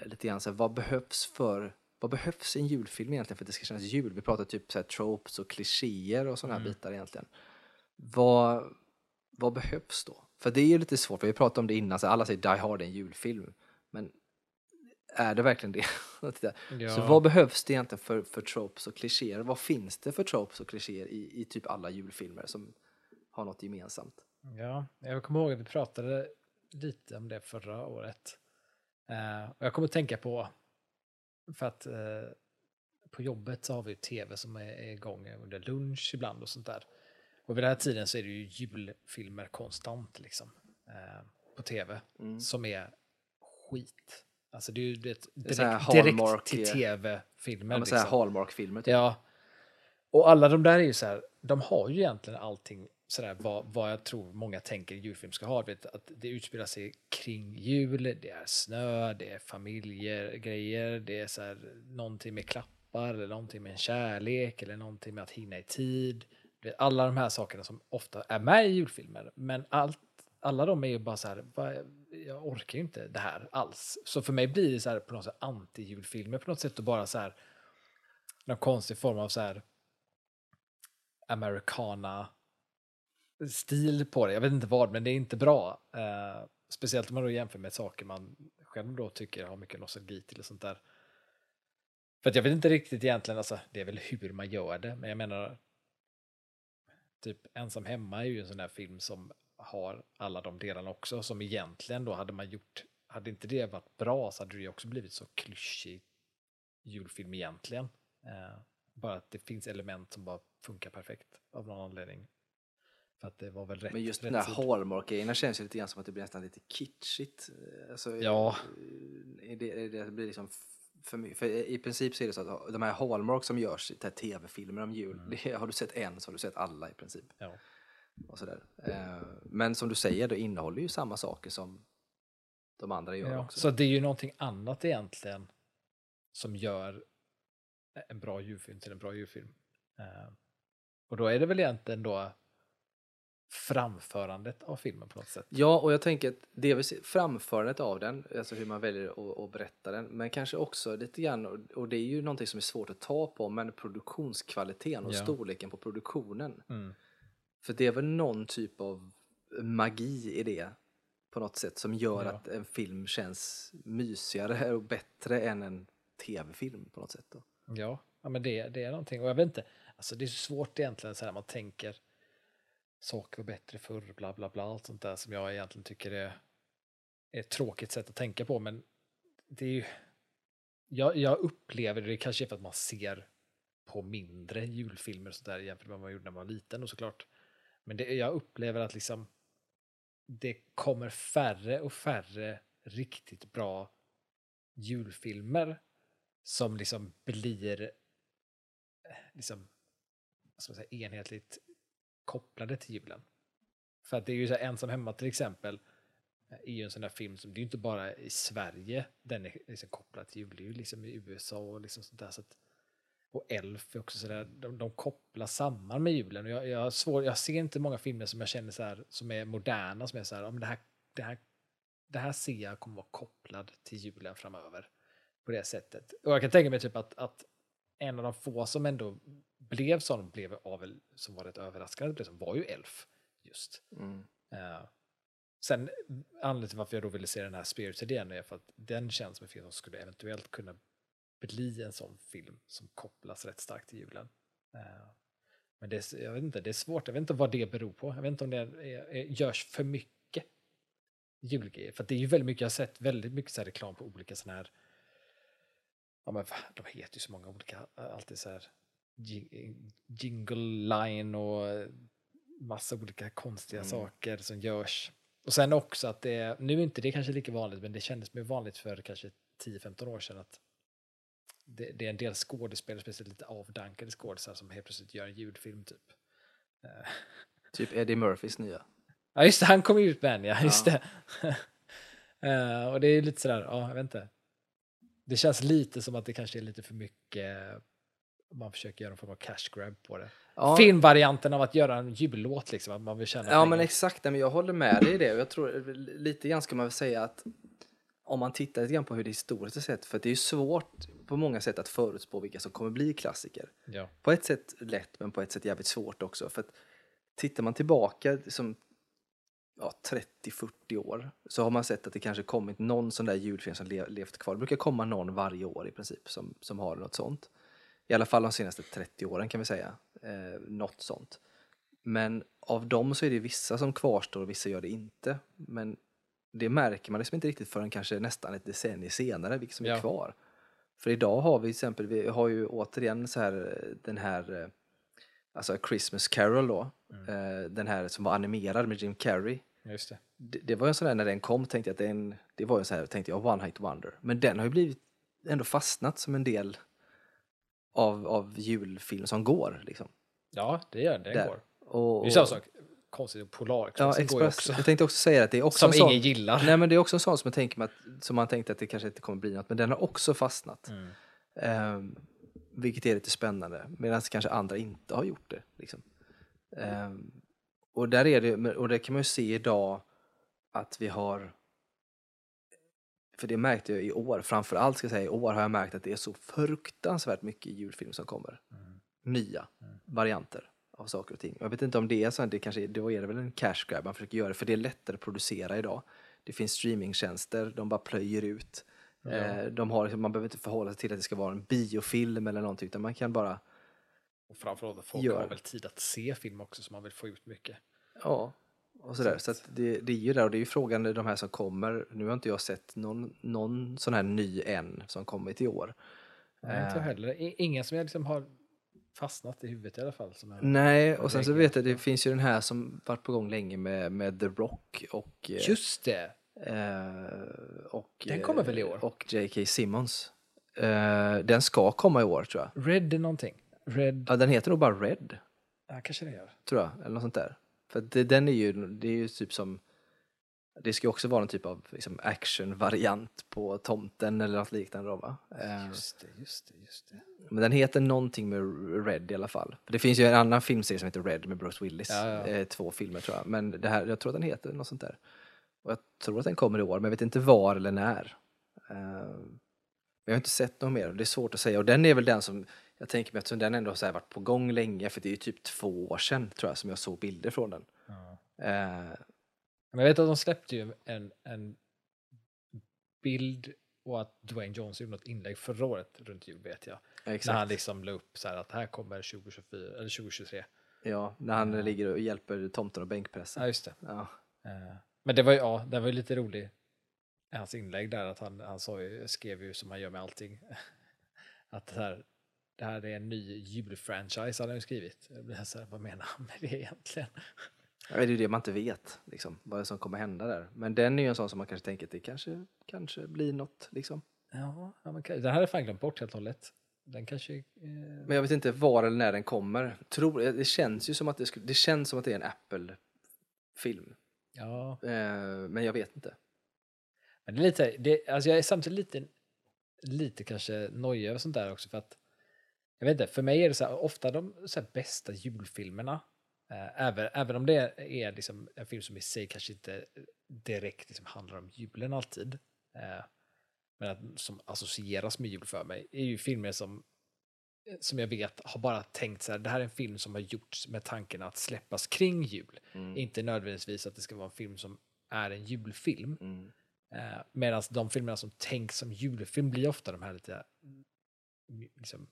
Speaker 1: lite grann så här, vad behövs för vad behövs i en julfilm egentligen för att det ska kännas jul? Vi pratar typ så här tropes och klichéer och sådana här
Speaker 2: Mm.
Speaker 1: bitar egentligen. Vad, vad behövs då? För det är ju lite svårt, för vi pratade om det innan, så alla säger Die Hard är en julfilm. Men är det verkligen det?
Speaker 2: Ja.
Speaker 1: Så vad behövs det egentligen för, för tropes och klichéer? Vad finns det för tropes och klichéer i, i typ alla julfilmer som har något gemensamt?
Speaker 2: Ja, jag kommer ihåg att vi pratade lite om det förra året. Eh, och jag kommer att tänka på, för att eh, på jobbet så har vi ju tv som är är igång under lunch ibland och sånt där. Och vid den här tiden så är det ju julfilmer konstant liksom. Eh, på tv.
Speaker 1: Mm.
Speaker 2: Som är skit. Alltså det är ju direkt, direkt till tv-filmer.
Speaker 1: Ja,
Speaker 2: liksom.
Speaker 1: Hallmark-filmer typ.
Speaker 2: Ja. Och alla de där är ju så här, de har ju egentligen allting sådär vad, vad jag tror många tänker julfilm ska ha. Vet, att det utspelar sig kring jul, det är snö, det är familjegrejer, det är såhär, någonting med klappar eller någonting med en kärlek eller någonting med att hinna i tid. Vet, alla de här sakerna som ofta är med i julfilmer. Men allt, alla de är ju bara så här, jag orkar ju inte det här alls. Så för mig blir det så här på något sätt anti-julfilmer på något sätt och bara så här någon konstig form av så här americana stil på det. Jag vet inte vad, men det är inte bra. Eh, speciellt om man då jämför med saker man själv då tycker har mycket nostalgi till och sånt där. För att jag vet inte riktigt egentligen, alltså, det är väl hur man gör det, men jag menar typ Ensam hemma är ju en sån där film som har alla de delarna också, som egentligen då hade man gjort, hade inte det varit bra så hade det ju också blivit så klyschig julfilm egentligen. Eh, bara att det finns element som bara funkar perfekt av någon anledning. För att det var väl rätt.
Speaker 1: Men just
Speaker 2: rätt
Speaker 1: de där
Speaker 2: tid.
Speaker 1: Hallmark-grejerna känns ju lite grann som att det blir nästan lite kitschigt. Alltså,
Speaker 2: Ja.
Speaker 1: är det, är det blir liksom för mycket. För i princip så är det så att de här Hallmark som görs tv-filmer om jul, det, har du sett en så har du sett alla i princip.
Speaker 2: Ja.
Speaker 1: Och sådär. Eh, Men som du säger, det innehåller ju samma saker som de andra gör
Speaker 2: Ja,
Speaker 1: också.
Speaker 2: så det är ju någonting annat egentligen som gör en bra julfilm till en bra julfilm. Eh, och då är det väl egentligen då framförandet av filmen på något sätt.
Speaker 1: Ja, och jag tänker att det är väl framförandet av den, alltså hur man väljer att, att berätta den, men kanske också lite grann, och- det är ju någonting som är svårt att ta på, men produktionskvaliteten och
Speaker 2: Ja.
Speaker 1: storleken på produktionen.
Speaker 2: Mm.
Speaker 1: För det är väl någon typ av magi i det på något sätt som gör
Speaker 2: Ja.
Speaker 1: att en film känns mysigare och bättre än en tv-film på något sätt. Då.
Speaker 2: Ja, ja men det, det är någonting. Och jag vet inte, alltså det är svårt egentligen så här man tänker saker var bättre förr, bla bla bla, allt sånt där som jag egentligen tycker är, är ett tråkigt sätt att tänka på. Men det är ju, jag, jag upplever det kanske är för att man ser på mindre julfilmer och sånt där jämfört med vad man gjorde när man var liten och såklart. Men det, jag upplever att liksom det kommer färre och färre riktigt bra julfilmer som liksom blir eh, liksom, vad ska man säga, enhetligt kopplade till julen. För att det är ju så här, ensam hemma till exempel eh, är ju en sån där film som, det är ju inte bara i Sverige den är liksom kopplad till jul, det är ju liksom i USA och liksom sånt där. Så att, och Elf är också sådär, de, de kopplar samman med julen. Och jag, jag, svår, jag ser inte många filmer som jag känner så här, som är moderna, som är så här, om det här, det här, det här ser jag kommer vara kopplad till julen framöver. På det sättet. Och jag kan tänka mig typ att, att en av de få som ändå blev sån, blev av, som var rätt överraskande, blev som var ju Elf. Just. Eh, sen anledningen till varför jag då ville se den här Spirited igen är för att den känns som en film som skulle eventuellt kunna bli en sån film som kopplas rätt starkt till julen. Eh, men det är, jag vet inte, det är svårt, jag vet inte vad det beror på. Jag vet inte om det är, är, görs för mycket julgrejer. För det är ju väldigt mycket, jag har sett väldigt mycket så reklam på olika sådana här Ja men de heter ju så många olika, alltid så här jingle line och massa olika konstiga
Speaker 1: Mm.
Speaker 2: saker som görs. Och sen också att det nu är inte det kanske lika vanligt, men det kändes mer vanligt för kanske 10-15 år sedan att det, det är en del skådespelare, speciellt lite avdankade skådespelare som helt plötsligt gör en ljudfilm typ. Eh,
Speaker 1: Typ Eddie Murphys nya.
Speaker 2: Ja just det, han kom ut med en ja, just
Speaker 1: Ja.
Speaker 2: det. Eh, och det är lite sådär, ja jag vet inte. Det känns lite som att det kanske är lite för mycket, man försöker göra någon form av cash grab på det.
Speaker 1: Ja,
Speaker 2: Filmvarianten av att göra en jullåt liksom, att man vill tjäna
Speaker 1: Ja
Speaker 2: pengar.
Speaker 1: men exakt, men jag håller med dig i det. Jag tror lite grann ska man väl säga att om man tittar lite grann på hur det historiskt har sett, för det är ju svårt på många sätt att förutspå vilka som kommer bli klassiker.
Speaker 2: Ja.
Speaker 1: På ett sätt lätt, men på ett sätt jävligt svårt också. För att tittar man tillbaka som ja, 30-40 år så har man sett att det kanske kommit någon sån där julfilm som le- levt kvar. Det brukar komma någon varje år i princip som, som har något sånt. I alla fall de senaste 30 åren kan vi säga. Eh, något sånt. Men av dem så är det vissa som kvarstår och vissa gör det inte. Men det märker man liksom inte riktigt förrän kanske nästan ett decennium senare, vilka som är
Speaker 2: Ja.
Speaker 1: kvar. För idag har vi till exempel, vi har ju återigen så här eh, den här, eh, alltså Christmas Carol då, eh, den här som var animerad med Jim Carrey.
Speaker 2: Just det.
Speaker 1: Det, det var ju en sån där, när den kom tänkte jag att det, är en, det var ju en sån här, tänkte jag, One Hit Wonder. Men den har ju blivit ändå fastnat som en del av, av julfilm som går. Liksom.
Speaker 2: Ja, det gör det. Det
Speaker 1: Där.
Speaker 2: går.
Speaker 1: Och,
Speaker 2: Det är samma sak. Konstigt, Polar
Speaker 1: Ja,
Speaker 2: går ju också.
Speaker 1: Jag tänkte också säga att det är också
Speaker 2: Som
Speaker 1: en sån,
Speaker 2: ingen gillar.
Speaker 1: Nej men det är också en sån som jag tänker mig att, som man tänkte att det kanske inte kommer bli något, men den har också fastnat.
Speaker 2: Mm.
Speaker 1: Ehm, vilket är lite spännande, medan kanske andra inte har gjort det. Liksom. Ehm, och, där är det, och det kan man ju se idag att vi har, för det märkte jag i år, framför allt ska jag säga i år har jag märkt att det är så fruktansvärt mycket julfilm som kommer.
Speaker 2: Mm.
Speaker 1: Nya varianter av saker och ting. Jag vet inte om det är så, det kanske, då är det väl en cash grab man försöker göra, för det är lättare att producera idag. Det finns streamingtjänster, de bara plöjer ut. Eh, de har, liksom- man behöver inte förhålla sig till att det ska vara en biofilm eller någonting, utan man kan bara,
Speaker 2: Och framförallt folk
Speaker 1: Gör
Speaker 2: har
Speaker 1: det.
Speaker 2: väl tid att se film också så man vill få ut mycket.
Speaker 1: ja, och sådär. Så det, det är ju där, och det är ju frågan de här som kommer. Nu har inte jag sett någon, någon sån här ny än som kommit i år.
Speaker 2: Nej, inte jag
Speaker 1: Eh,
Speaker 2: heller. I- Ingen som jag liksom har fastnat i huvudet i alla fall.
Speaker 1: Nej, och sen så vet jag, det finns ju den här som varit på gång länge med, med The Rock och... eh,
Speaker 2: Just det!
Speaker 1: eh, och
Speaker 2: Den kommer väl i år?
Speaker 1: Och J.K. Simmons. Eh, den ska komma i år tror jag.
Speaker 2: Red någonting. Red...
Speaker 1: Ja, den heter nog bara Red,
Speaker 2: Ja, kanske det gör.
Speaker 1: tror jag. Eller något sånt där. För det, den är ju, det är ju typ som... Det ska ju också vara en typ av liksom, action-variant på Tomten eller något liknande då va? Eh,
Speaker 2: Just det, just det, just det.
Speaker 1: Men den heter någonting med Red i alla fall. För det finns ju en annan filmserie som heter Red med Bruce Willis.
Speaker 2: Ja, ja.
Speaker 1: Eh, två filmer tror jag. Men det här, jag tror att den heter något sånt där. Och jag tror att den kommer i år, men jag vet inte var eller när. Eh, jag har inte sett något mer, det är svårt att säga. Och den är väl den som, jag tänker mig att den ändå har varit på gång länge, för det är ju typ två år sedan tror jag som jag såg bilder från den.
Speaker 2: Ja.
Speaker 1: Eh,
Speaker 2: Men jag vet att de släppte ju en, en bild och att Dwayne Johnson gjorde något inlägg förra året runt jul vet jag. När han
Speaker 1: exakt.
Speaker 2: liksom la upp så här att här kommer 2024, eller 2023.
Speaker 1: Ja, när han ligger och hjälper tomten och bänkpressen.
Speaker 2: Ja, just det.
Speaker 1: Ja.
Speaker 2: Eh, Men det var ju, ja, det var ju lite roligt. Hans inlägg där att han, han sa ju, skrev ju som han gör med allting. Att det här, det här är en ny julfranchise hade han skrivit. Jag blir så här, vad menar han med det egentligen?
Speaker 1: Ja, Det är ju det man inte vet, liksom, vad som kommer hända där. Men den är ju en sån som man kanske tänker att det kanske, kanske blir något. Liksom.
Speaker 2: Ja, ja men, den här jag fan glömt bort helt och hållet. Den kanske... Eh,
Speaker 1: Men jag vet inte var eller när den kommer. Tror, det känns ju som att det, skulle, det känns som att det är en Apple-film.
Speaker 2: ja,
Speaker 1: Eh, men jag vet inte.
Speaker 2: men det är lite, det, alltså jag är samtidigt lite, lite kanske nojig över sånt där också för att jag vet inte, för mig är det så här, ofta de så här bästa julfilmerna, eh, även, även om det är liksom en film som i sig kanske inte direkt liksom handlar om julen alltid, eh, men att, som associeras med jul för mig, är ju filmer som, som jag vet har bara tänkt så här, det här är en film som har gjorts med tanken att släppas kring jul.
Speaker 1: Mm.
Speaker 2: Inte nödvändigtvis att det ska vara en film som är en julfilm.
Speaker 1: Mm.
Speaker 2: Eh, Medan de filmerna som tänks som julfilm blir ofta de här lite mm, liksom,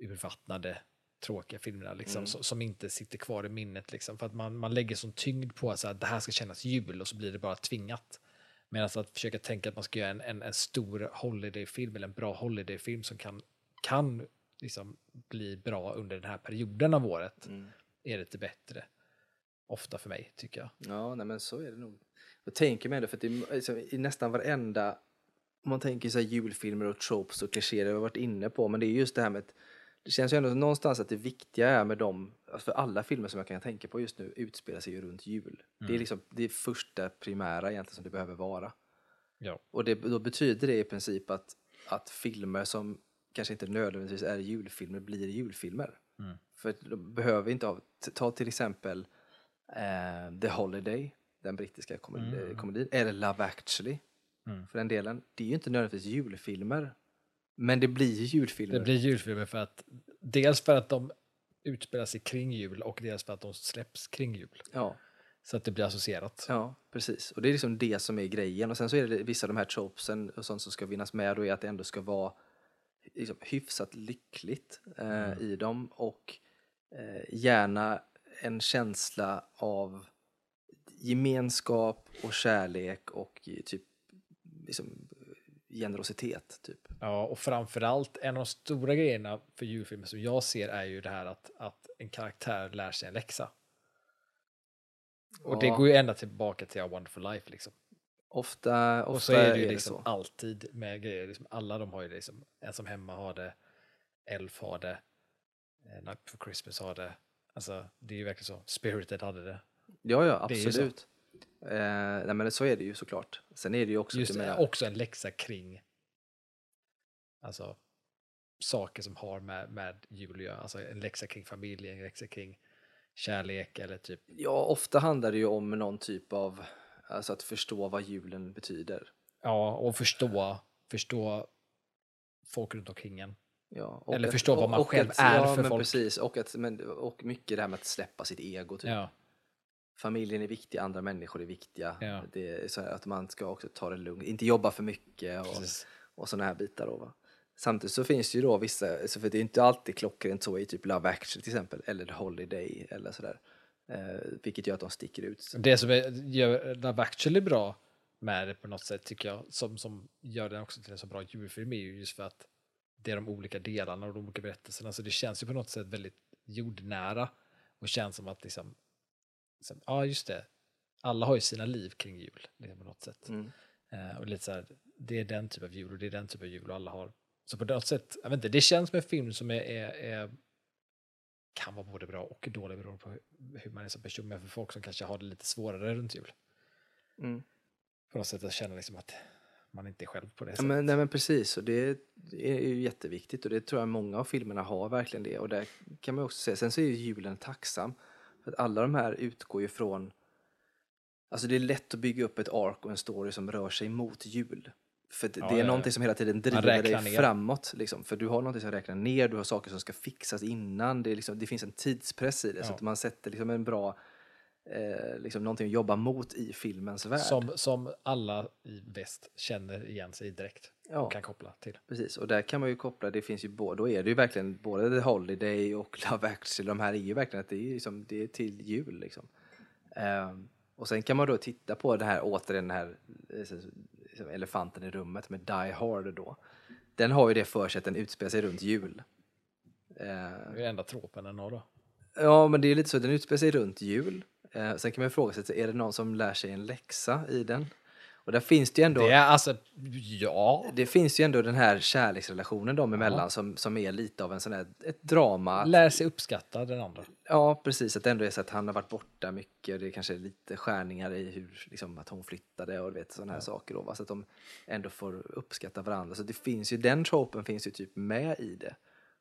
Speaker 2: urvattnade, tråkiga filmerna liksom,
Speaker 1: Mm.
Speaker 2: som, som inte sitter kvar i minnet. Liksom, för att man, man lägger sån tyngd på att så det här ska kännas jul och så blir det bara tvingat. Medan att försöka tänka att man ska göra en, en, en stor holidayfilm eller en bra holidayfilm som kan, kan liksom bli bra under den här perioden av året
Speaker 1: Mm.
Speaker 2: är lite bättre. Ofta för mig, tycker jag.
Speaker 1: Ja, nej, men så är det nog. Jag tänker mig ändå, för att det liksom, i nästan varenda, om man tänker så julfilmer och tropes och klichéer, det har varit inne på, men det är just det här med att det känns ju ändå någonstans att det viktiga är med dem, alltså för alla filmer som jag kan tänka på just nu utspelar sig ju runt jul. Det är liksom det första primära egentligen som det behöver vara.
Speaker 2: Ja.
Speaker 1: Och det, då betyder det i princip att, att filmer som kanske inte nödvändigtvis är julfilmer blir julfilmer.
Speaker 2: Mm.
Speaker 1: För de behöver inte ha, ta till exempel eh, The Holiday, den brittiska komedi,
Speaker 2: Mm.
Speaker 1: komedin, eller Love actually,
Speaker 2: Mm.
Speaker 1: för den delen. Det är ju inte nödvändigtvis julfilmer, men det blir ju julfilmer.
Speaker 2: Det blir julfilmer för att dels för att de utspelar sig kring jul och dels för att de släpps kring jul.
Speaker 1: Ja,
Speaker 2: Så att det blir associerat.
Speaker 1: ja, precis. Och det är liksom det som är grejen. Och sen så är det vissa av de här tropesen och sånt som ska vinnas med då är att det ändå ska vara liksom, hyfsat lyckligt eh,
Speaker 2: Mm.
Speaker 1: i dem och eh, gärna en känsla av gemenskap och kärlek och eh, typ liksom, generositet. Typ.
Speaker 2: Ja, och framförallt en av de stora grejerna för julfilmer som jag ser är ju det här att, att en karaktär lär sig en läxa. Och det
Speaker 1: Ja.
Speaker 2: går ju ända tillbaka till A Wonderful Life liksom.
Speaker 1: Ofta, ofta
Speaker 2: Och så är det ju
Speaker 1: det
Speaker 2: liksom
Speaker 1: så.
Speaker 2: alltid med grejer, liksom alla de har ju det liksom, en som hemma har det, Elf har det, eh, Night for Christmas har det. Alltså det är ju verkligen så, Spirited hade det.
Speaker 1: Ja, ja,
Speaker 2: Det är
Speaker 1: absolut. Eh, nej, men så är det ju såklart. Sen är det ju också...
Speaker 2: Just det, också en läxa kring alltså, saker som har med, med jul att göra. Alltså en läxa kring familj, en läxa kring kärlek eller typ.
Speaker 1: Ja, ofta handlar det ju om någon typ av, alltså att förstå vad julen betyder.
Speaker 2: Ja, och förstå, förstå folk runt omkring en.
Speaker 1: Ja, och
Speaker 2: Eller
Speaker 1: att-
Speaker 2: förstå vad man
Speaker 1: och
Speaker 2: själv
Speaker 1: att,
Speaker 2: är
Speaker 1: ja,
Speaker 2: för folk.
Speaker 1: Precis, och, att, men, och mycket det här med att släppa sitt ego. Typ.
Speaker 2: Ja,
Speaker 1: familjen är viktig, andra människor är viktiga.
Speaker 2: Ja.
Speaker 1: Det är så att man ska också ta det lugnt, inte jobba för mycket och,
Speaker 2: Precis.
Speaker 1: och sådana här bitar. Då, va? Samtidigt så finns det ju då vissa, så för det är inte alltid klockrent så i typ Love actually till exempel, eller The Holiday eller sådär. Eh, vilket gör att de sticker ut.
Speaker 2: Det som är, gör Love actually bra med det på något sätt tycker jag, som, som gör den också till en så bra julfilm är ju just för att det är de olika delarna och de olika berättelserna. Så det känns ju på något sätt väldigt jordnära och känns som att liksom, liksom ja just det, alla har ju sina liv kring jul liksom, på något sätt.
Speaker 1: Mm.
Speaker 2: Eh, och lite så här, det är den typ av jul och det är den typ av jul och alla har. Så på något sätt, jag vet inte, det känns som en film som är, är, är kan vara både bra och dålig beroende på hur, man är som person, men för folk som kanske har det lite svårare runt jul.
Speaker 1: Mm.
Speaker 2: På något sätt att känna liksom att man inte är själv på det
Speaker 1: Ja,
Speaker 2: sättet.
Speaker 1: men, nej, men precis, och det, det är ju jätteviktigt och det tror jag många av filmerna har verkligen det. Och där kan man också säga, sen så är ju julen tacksam. För att alla de här utgår ju från, alltså det är lätt att bygga upp ett ark och en story som rör sig mot jul. För det,
Speaker 2: Ja,
Speaker 1: det är
Speaker 2: ja,
Speaker 1: någonting som hela tiden driver dig
Speaker 2: ner.
Speaker 1: framåt. Liksom. För du har någonting som räknar ner, du har saker som ska fixas innan. Det, är liksom, det finns en tidspress i det. Så
Speaker 2: Ja.
Speaker 1: att man sätter liksom en bra, eh, liksom någonting att jobba mot i filmens värld.
Speaker 2: Som, som alla i väst känner igen sig direkt
Speaker 1: Ja.
Speaker 2: och kan koppla till.
Speaker 1: Precis, och där kan man ju koppla, det finns ju både, då är det ju verkligen både The Holiday och Love actually, de här är ju verkligen att det är, liksom, det är till jul liksom. Ehm, och sen kan man då titta på det här, återigen den här eh, elefanten i rummet med Die Hard då. Den har ju det för sig att den utspelar sig runt jul. Ehm,
Speaker 2: Det är enda tropen den har då.
Speaker 1: ja, men det är lite så, den utspelar sig runt jul. Ehm, sen kan man fråga sig, är det någon som lär sig en läxa i den? Och där finns det ju ändå...
Speaker 2: Det är alltså, ja.
Speaker 1: Det finns ju ändå den här kärleksrelationen dem emellan som, som är lite av en sån här, ett drama.
Speaker 2: Lär sig uppskatta den andra.
Speaker 1: Ja, precis. Att det ändå är så att han har varit borta mycket och det kanske är lite skärningar i hur, liksom, att hon flyttade och vet sådana här saker. Då, va? Så att de ändå får uppskatta varandra. Så det finns ju, den tropen finns ju typ med i det.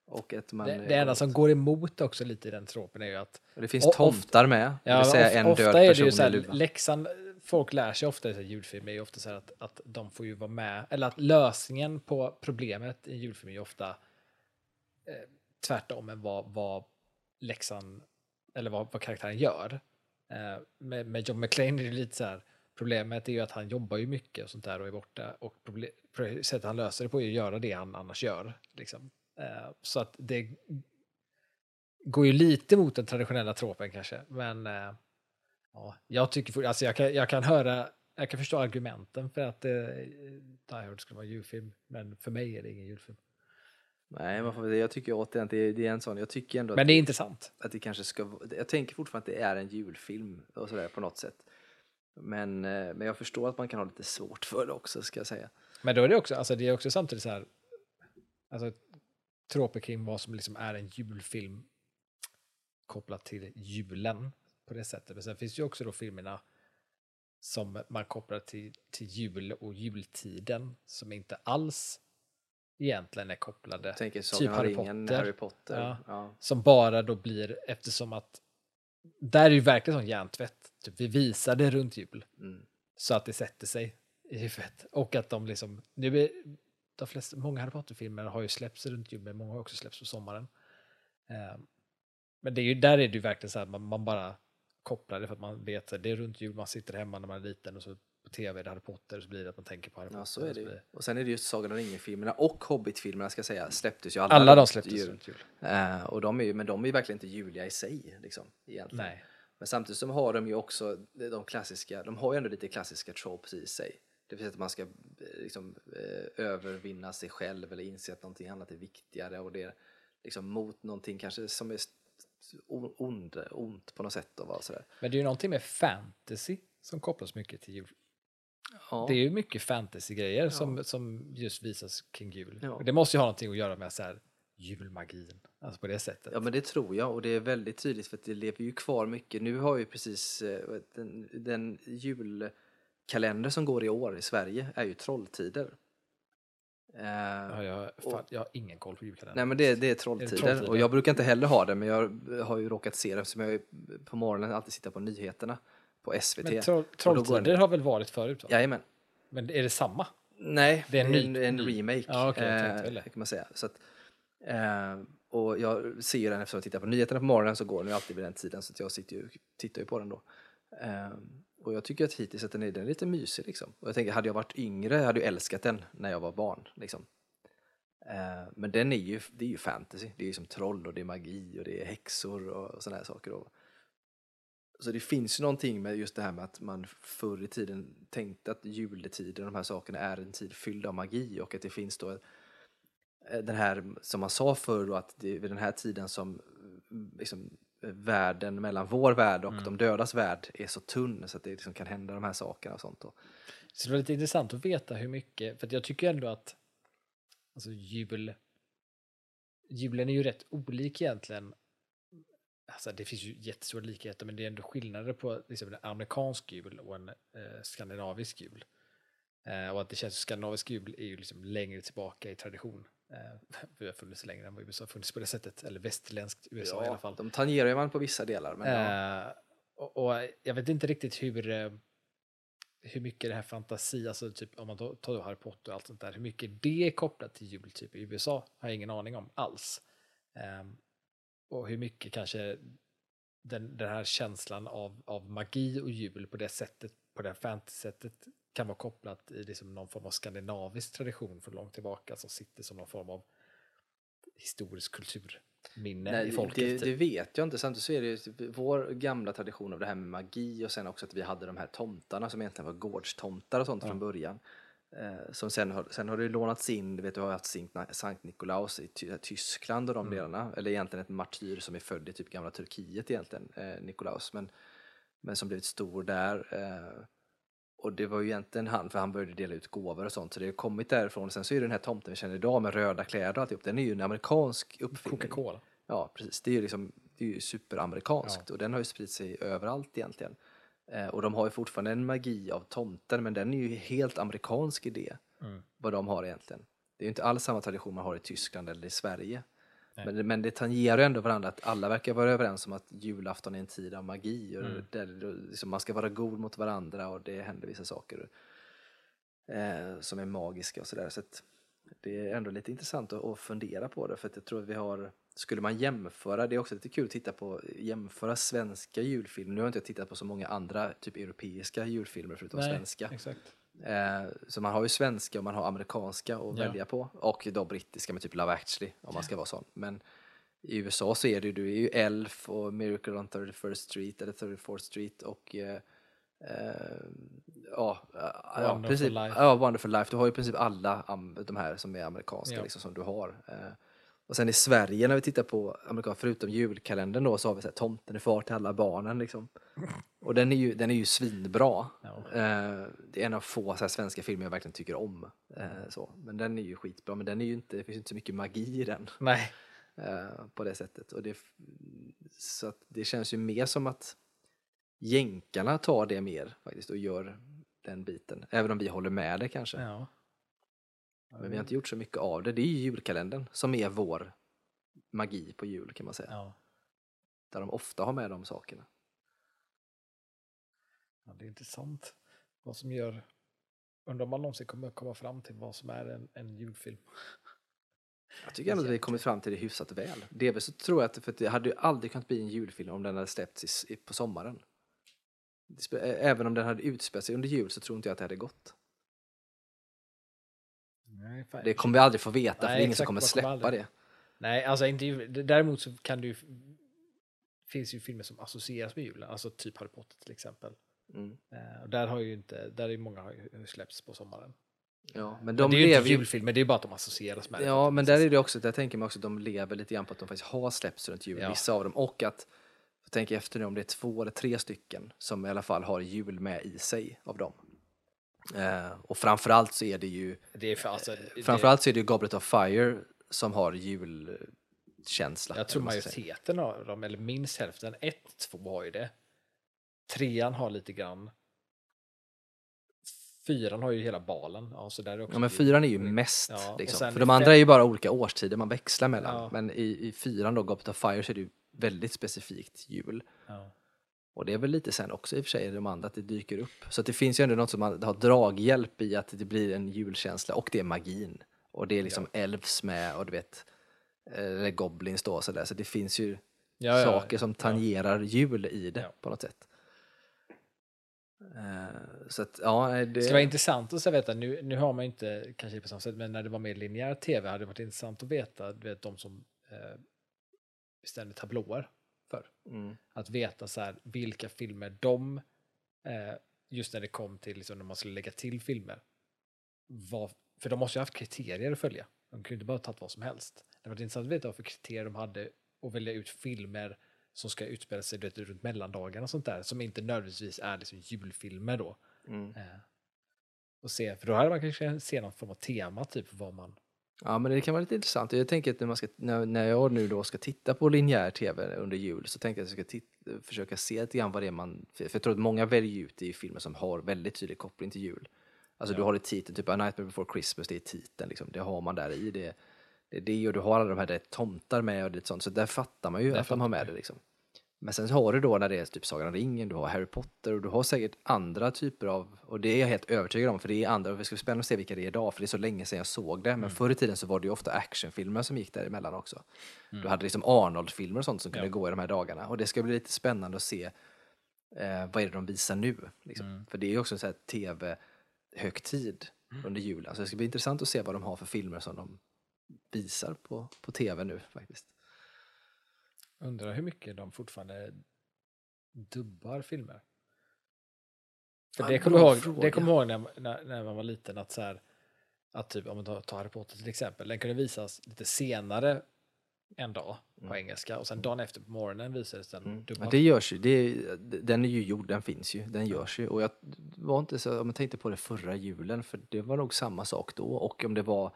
Speaker 1: Och att man,
Speaker 2: Det, det enda som går emot också lite i den tropen är ju att
Speaker 1: och det finns
Speaker 2: och-
Speaker 1: tomtar med, det vill säga en
Speaker 2: ofta
Speaker 1: död
Speaker 2: är det
Speaker 1: person
Speaker 2: ju så
Speaker 1: i
Speaker 2: här,
Speaker 1: luvan.
Speaker 2: läxan, folk lär sig ofta i så här julfilm är ju ofta så här att, att de får ju vara med, eller att lösningen på problemet i en julfilm är ju ofta eh, tvärtom än vad, vad läxan, eller vad, vad karaktären gör. Eh, med, med John McClane är det lite så här, problemet är ju att han jobbar ju mycket och sånt där och är borta och proble- pro- sättet han löser det på är att göra det han annars gör. Liksom. Eh, så att det går ju lite mot den traditionella tropen kanske, men eh, ja, jag tycker alltså jag kan, jag kan höra, jag kan förstå argumenten för att eh, Die Hard skulle vara en julfilm, men för mig är det ingen julfilm.
Speaker 1: Nej, man får, jag tycker återigen att det är, det är en sån, jag tycker ändå
Speaker 2: Men det är intressant.
Speaker 1: att det kanske ska Jag tänker fortfarande att det är en julfilm och sådär på något sätt. Men, eh, men jag förstår att man kan ha lite svårt för det också, ska jag säga.
Speaker 2: Men då är det också, alltså det är också samtidigt så här, alltså troper kring vad som liksom är en julfilm kopplat till julen på det sättet. Men sen finns ju också då filmerna som man kopplar till, till jul och jultiden som inte alls egentligen är kopplade.
Speaker 1: Jag tänker
Speaker 2: Typ
Speaker 1: Sagan om
Speaker 2: Harry Potter.
Speaker 1: Harry Potter.
Speaker 2: Ja.
Speaker 1: Ja.
Speaker 2: Som bara då blir eftersom att där är ju verkligen sån hjärntvätt. Typ vi visar det runt jul
Speaker 1: Mm.
Speaker 2: så att det sätter sig i huvudet. Och att de liksom, nu är de flesta, många Harry Potter-filmer har ju släppts runt jul, men många har också släppts på sommaren. Eh, men det är ju, där är det ju verkligen så här, man, man bara kopplar det för att man vet att det är runt jul, man sitter hemma när man är liten och så på tv är det Harry Potter och så blir det att man tänker på Harry Potter.
Speaker 1: ja, så är det ju. Och sen är det just Sagan om ringen-filmerna och Hobbit-filmerna ska jag säga, släpptes ju alla.
Speaker 2: Alla de släpptes
Speaker 1: jul.
Speaker 2: runt jul.
Speaker 1: Eh, och de är ju, men de är ju verkligen inte juliga i sig, liksom, egentligen.
Speaker 2: Nej.
Speaker 1: Men samtidigt så har de ju också de klassiska, de har ju ändå lite klassiska tropes i sig. Det säga att man ska eh, liksom, eh, övervinna sig själv eller inse att någonting annat är viktigare och det är liksom mot någonting kanske som är ond, ont på något sätt. Och vad, sådär.
Speaker 2: Men det är ju någonting med fantasy som kopplas mycket till jul.
Speaker 1: Ja.
Speaker 2: Det är ju mycket fantasy-grejer som, som just visas kring jul.
Speaker 1: Ja.
Speaker 2: Det måste ju ha någonting att göra med så här, julmagin, alltså på det sättet.
Speaker 1: Ja men det tror jag och det är väldigt tydligt för att det lever ju kvar mycket. Nu har ju precis eh, den, den julkalender som går i år i Sverige är ju Trolltider. Eh,
Speaker 2: Ja, jag, fan, jag har ingen koll på julkalendern.
Speaker 1: Nej men det, det är trolltider.
Speaker 2: Trolltider?
Speaker 1: och jag brukar inte heller ha det men jag har ju råkat se det eftersom jag på morgonen alltid sitter på nyheterna på SVT.
Speaker 2: Men troll,
Speaker 1: Och
Speaker 2: Trolltider har väl varit förut? Va?
Speaker 1: Jajamän.
Speaker 2: Men är det samma?
Speaker 1: Nej,
Speaker 2: Det är en
Speaker 1: en, en, remake.
Speaker 2: Ja, jag
Speaker 1: eh, kan man säga. Så att, eh, och jag ser ju den eftersom jag tittar på nyheterna på morgonen så går den ju alltid vid den tiden så jag sitter ju, tittar ju på den då. Ehm, och jag tycker att hittills att den är, den är lite mysig liksom. Och jag tänker, hade jag varit yngre hade jag älskat den när jag var barn. Liksom. Eh, men den är ju, det är ju fantasy. Det är ju som troll och det är magi och det är häxor och, och sådana här saker. Och, så det finns ju någonting med just det här med att man förr i tiden tänkte att juletiden och de här sakerna är en tid fylld av magi och att det finns då eh, den här, som man sa förr, då, att det är vid den här tiden som mm, liksom, världen mellan vår värld och de dödas värld är så tunn så att det liksom kan hända de här sakerna och sånt. Då.
Speaker 2: Så det var lite intressant att veta hur mycket, för jag tycker ändå att alltså jul, julen är ju rätt olik egentligen. Alltså det finns ju jättestora likheter men det är ändå skillnader på liksom en amerikansk jul och en eh, skandinavisk jul. Eh, och att det känns som skandinavisk jul är ju liksom längre tillbaka i tradition. Eh, vi har funnits längre än vad USA har funnits på det sättet, eller västerländskt USA i alla fall.
Speaker 1: De tangerar ju man på vissa delar. Men ja.
Speaker 2: Eh, och, och jag vet inte riktigt hur, eh, hur mycket det här fantasi, alltså typ om man tar tar då Harry Potter och allt sånt där, hur mycket det är kopplat till jul typ i USA har jag ingen aning om alls. Ehm, och hur mycket kanske den, den här känslan av, av magi och jul på det sättet, på det här fantasy-sättet kan vara kopplat i liksom någon form av skandinavisk tradition från långt tillbaka som sitter som någon form av historisk kulturminne
Speaker 1: Nej,
Speaker 2: i folket.
Speaker 1: det,
Speaker 2: typ.
Speaker 1: det vet jag inte. Samtidigt så är det ju typ vår gamla tradition av det här med magi och sen också att vi hade de här tomtarna som egentligen var gårdstomtar och sånt från början. Eh, som sen har, sen har det lånats in, du vet du har haft Sankt, Nikolaus i Ty Tyskland och de delarna. Eller egentligen ett martyr som är född i typ gamla Turkiet egentligen, eh, Nikolaus. Men, men som blivit stor där. Eh, och det var ju egentligen han, för han började dela ut gåvor och sånt. Så det har kommit därifrån. Sen så är det den här tomten vi känner idag med röda kläder och alltihop. Den är ju en amerikansk uppfinning.
Speaker 2: Coca-Cola.
Speaker 1: Ja, precis. Det är ju, liksom, det är ju superamerikanskt och den har ju spridit sig överallt egentligen. Eh, och de har ju fortfarande en magi av tomten, men den är ju helt amerikansk idé.
Speaker 2: Mm.
Speaker 1: Vad de har egentligen. Det är ju inte alls samma tradition man har i Tyskland eller i Sverige. Men, det- men det tangerar ju ändå varandra, att alla verkar vara överens om att julafton är en tid av magi. Och
Speaker 2: Mm.
Speaker 1: där, liksom, man ska vara god mot varandra och det händer vissa saker eh, som är magiska och sådär. Så det är ändå lite intressant att, att fundera på det, för att jag tror att vi har skulle man jämföra, det är också lite kul att titta på, jämföra svenska julfilmer. Nu har jag inte tittat på så många andra typ europeiska julfilmer förutom
Speaker 2: Nej,
Speaker 1: svenska.
Speaker 2: Exakt.
Speaker 1: Eh, så man har ju svenska och man har amerikanska att
Speaker 2: Ja.
Speaker 1: välja på. Och då brittiska med typ Love actually om man ska vara sån. Men i USA så är det ju, du är ju Elf och Miracle on 31st Street eller 34th Street och eh, eh, ja, ja, princip, ja, Wonderful Life. Du har ju i princip alla de här som är amerikanska
Speaker 2: Ja.
Speaker 1: liksom, som du har. Eh, och sen i Sverige när vi tittar på amerikan, förutom julkalendern då, så har vi så här, Tomten är far till alla barnen. Liksom. Och den är ju, den är ju svinbra.
Speaker 2: Ja.
Speaker 1: Eh, det är en av få så här, svenska filmer jag verkligen tycker om. Eh, så. Men den är ju skitbra, men den är ju inte, det finns inte så mycket magi i den
Speaker 2: Nej.
Speaker 1: eh, på det sättet. Och det, så att det känns ju mer som att jänkarna tar det mer faktiskt och gör den biten. Även om vi håller med det kanske.
Speaker 2: Ja.
Speaker 1: Men vi har inte gjort så mycket av det. Det är ju julkalendern som är vår magi på jul kan man säga.
Speaker 2: Ja.
Speaker 1: Där de ofta har med de sakerna.
Speaker 2: ja, det är intressant. Vad som gör... Undrar om man någonsin kommer komma fram till vad som är en, en julfilm.
Speaker 1: Jag tycker ändå att vi har kommit fram till det hyfsat väl. Delvis så tror jag att för att det hade ju aldrig kunnat bli en julfilm om den hade släppts på sommaren. Även om den hade utspelat sig under jul så tror inte jag att det hade gått.
Speaker 2: Nej.
Speaker 1: Det kommer vi aldrig få veta för
Speaker 2: Nej,
Speaker 1: det är ingen som kommer släppa det.
Speaker 2: Nej, alltså inte. Däremot så kan det ju... finns ju filmer som associeras med julen, alltså typ Harry Potter till exempel.
Speaker 1: Mm.
Speaker 2: Och där har ju inte, där är många har släppts på sommaren.
Speaker 1: Ja, men
Speaker 2: Men
Speaker 1: de
Speaker 2: det är ju
Speaker 1: lever
Speaker 2: inte
Speaker 1: ju...
Speaker 2: julfilmer, det är bara att de associeras med det.
Speaker 1: Ja, men där är det också, där tänker man också att de lever lite grann på att de faktiskt har släppts runt jul,
Speaker 2: Ja.
Speaker 1: vissa av dem. Och att, tänker efter nu om det är två eller tre stycken som i alla fall har jul med i sig av dem. Eh, och framförallt så är det ju
Speaker 2: Det är för, alltså, det,
Speaker 1: Framförallt så är det ju Goblet of Fire som har julkänsla.
Speaker 2: jag tror
Speaker 1: ska säga.
Speaker 2: majoriteten av dem, eller minst hälften, ett, två har ju det. Trean har lite grann. Fyran har ju hela balen. Ja, så där är också
Speaker 1: Ja men fyran är ju mest,
Speaker 2: Ja,
Speaker 1: liksom. för de andra är ju bara olika årstider man växlar mellan.
Speaker 2: Ja.
Speaker 1: Men i, i fyran då, Goblet of Fire, så är det ju väldigt specifikt jul.
Speaker 2: Ja.
Speaker 1: Och det är väl lite sen också i och för sig i de andra att det dyker upp. Så det finns ju ändå något som man har draghjälp i att det blir en julkänsla och det är magin. Och det är liksom elves med och du vet, eh, eller goblins då och sådär. Så det finns ju
Speaker 2: Ja, ja,
Speaker 1: saker
Speaker 2: ja.
Speaker 1: som tangerar jul i det
Speaker 2: Ja.
Speaker 1: på något sätt. Eh, så att, ja, det...
Speaker 2: Det skulle vara intressant att veta, nu, nu har man inte kanske på samma sätt, men när det var mer linjär tv hade det varit intressant att veta, du vet de som eh, bestämde tablåer för.
Speaker 1: Mm.
Speaker 2: Att veta så här, vilka filmer de, eh, just när det kom till liksom, när man skulle lägga till filmer, var, för de måste ju ha haft kriterier att följa. De kunde inte bara tagit vad som helst. Det var intressant att veta vad för kriterier de hade och välja ut filmer som ska utspela sig vet, runt mellandagarna och sånt där, som inte nödvändigtvis är liksom julfilmer då.
Speaker 1: Mm.
Speaker 2: Eh, och se, för då hade man kanske se någon form av tema, typ vad man...
Speaker 1: Ja, men det kan vara lite intressant. Jag tänker att när, man ska, när, när jag nu då ska titta på linjär tv under jul så tänker jag att jag ska titta, försöka se lite grann vad det är man... För jag tror att många väljer ut i filmer som har väldigt tydlig koppling till jul. Alltså du har det titeln, typ A Nightmare Before Christmas, det är titeln liksom. Det har man där i. Det, det är det och du har alla de här där tomtar med och lite sånt. Så där fattar man ju
Speaker 2: Där
Speaker 1: att de har med det liksom. Men sen har du då när det är typ Sagan om ringen, du har Harry Potter och du har säkert andra typer av, och det är jag helt övertygad om för det är andra, och det ska bli spännande att se vilka det är idag för det är så länge sedan jag såg det. Men förr i tiden så var det ju ofta actionfilmer som gick däremellan också. Du hade liksom Arnold-filmer och sånt som kunde
Speaker 2: Ja.
Speaker 1: gå i de här dagarna och det ska bli lite spännande att se eh, vad är det de visar nu. Liksom.
Speaker 2: Mm.
Speaker 1: För det är ju också en sån här tv-högtid under julen. Så det ska bli intressant att se vad de har för filmer som de visar på, på tv nu faktiskt.
Speaker 2: Undrar hur mycket de fortfarande dubbar filmer. För det kommer jag ihåg, det jag ihåg när, när, när man var liten att så här, att typ om man tar tar Harry Potter till exempel, den kunde visas lite senare en dag på engelska och sen dagen efter på morgonen visades den
Speaker 1: Mm.
Speaker 2: dubbad.
Speaker 1: Ja, det görs ju. Det, den är ju gjord, den finns ju, den görs ju. Och jag var inte så, om jag tänkte på det förra julen, för det var nog samma sak då. Och om det var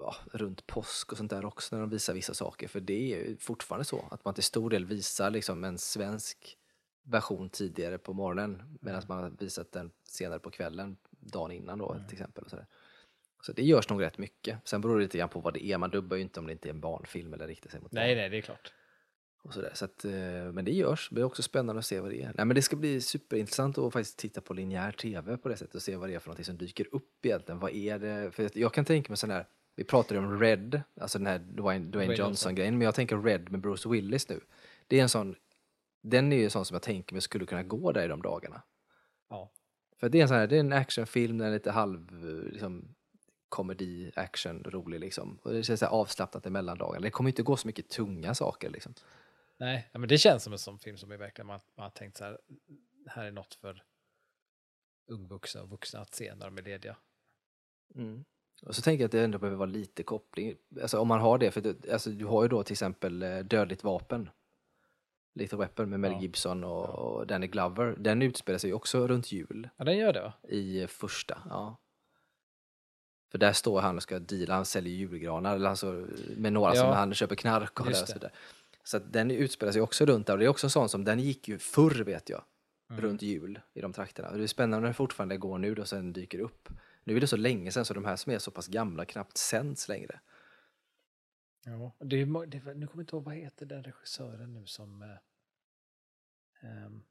Speaker 1: ja, runt påsk och sånt där också när de visar vissa saker. För det är ju fortfarande så att man till stor del visar liksom en svensk version tidigare på morgonen medan man har visat den senare på kvällen, dagen innan då till exempel. Och så, där. så det görs nog rätt mycket. Sen beror det lite grann på vad det är. Man dubbar ju inte om det inte är en barnfilm eller riktar sig mot barn.
Speaker 2: Nej, nej, det är klart.
Speaker 1: Och sådär. Så att, eh, men det görs. Det blir också spännande att se vad det är. Nej, men det ska bli superintressant att faktiskt titta på linjär tv på det sättet och se vad det är för någonting som dyker upp egentligen. Vad är det? För jag kan tänka mig sån här, vi pratade om Red, alltså den här Dwayne, Dwayne
Speaker 2: Johnson.
Speaker 1: Johnson-grejen, men jag tänker Red med Bruce Willis nu. Det är en sån, den är ju en sån som jag tänker mig skulle kunna gå där i de dagarna.
Speaker 2: Ja.
Speaker 1: För det är en sån här, det är en actionfilm, den är lite halv, liksom, komedi, action, rolig liksom. Och det känns så här avslappnat i mellandagarna. Det kommer inte gå så mycket tunga saker liksom.
Speaker 2: Nej, men det känns som en sån film som är verkligen man, man har tänkt så här, här är något för ungvuxna och vuxna att se när de är lediga.
Speaker 1: Mm. Och så tänker jag att det ändå behöver vara lite koppling, alltså om man har det, för det, alltså, du har ju då till exempel eh, Dödligt vapen, Lethal Weapon med Mel
Speaker 2: Ja.
Speaker 1: Gibson och, och Danny Glover, den utspelar sig ju också runt jul
Speaker 2: Ja, den gör det
Speaker 1: i eh, första, ja. För där står han och ska deala, han säljer julgranar eller alltså, med några
Speaker 2: Ja.
Speaker 1: som han köper knark och, och så
Speaker 2: det.
Speaker 1: vidare. Så att den utspelar sig också runt där och det är också en sån som, den gick ju förr vet jag,
Speaker 2: Mm.
Speaker 1: runt jul i de trakterna. Och det är spännande när den fortfarande går nu då sen dyker upp. Nu är det så länge sedan så de här som är så pass gamla knappt sänds längre.
Speaker 2: Ja. Det är, det, nu kommer jag inte ihåg vad heter den regissören nu som... Eh, ehm,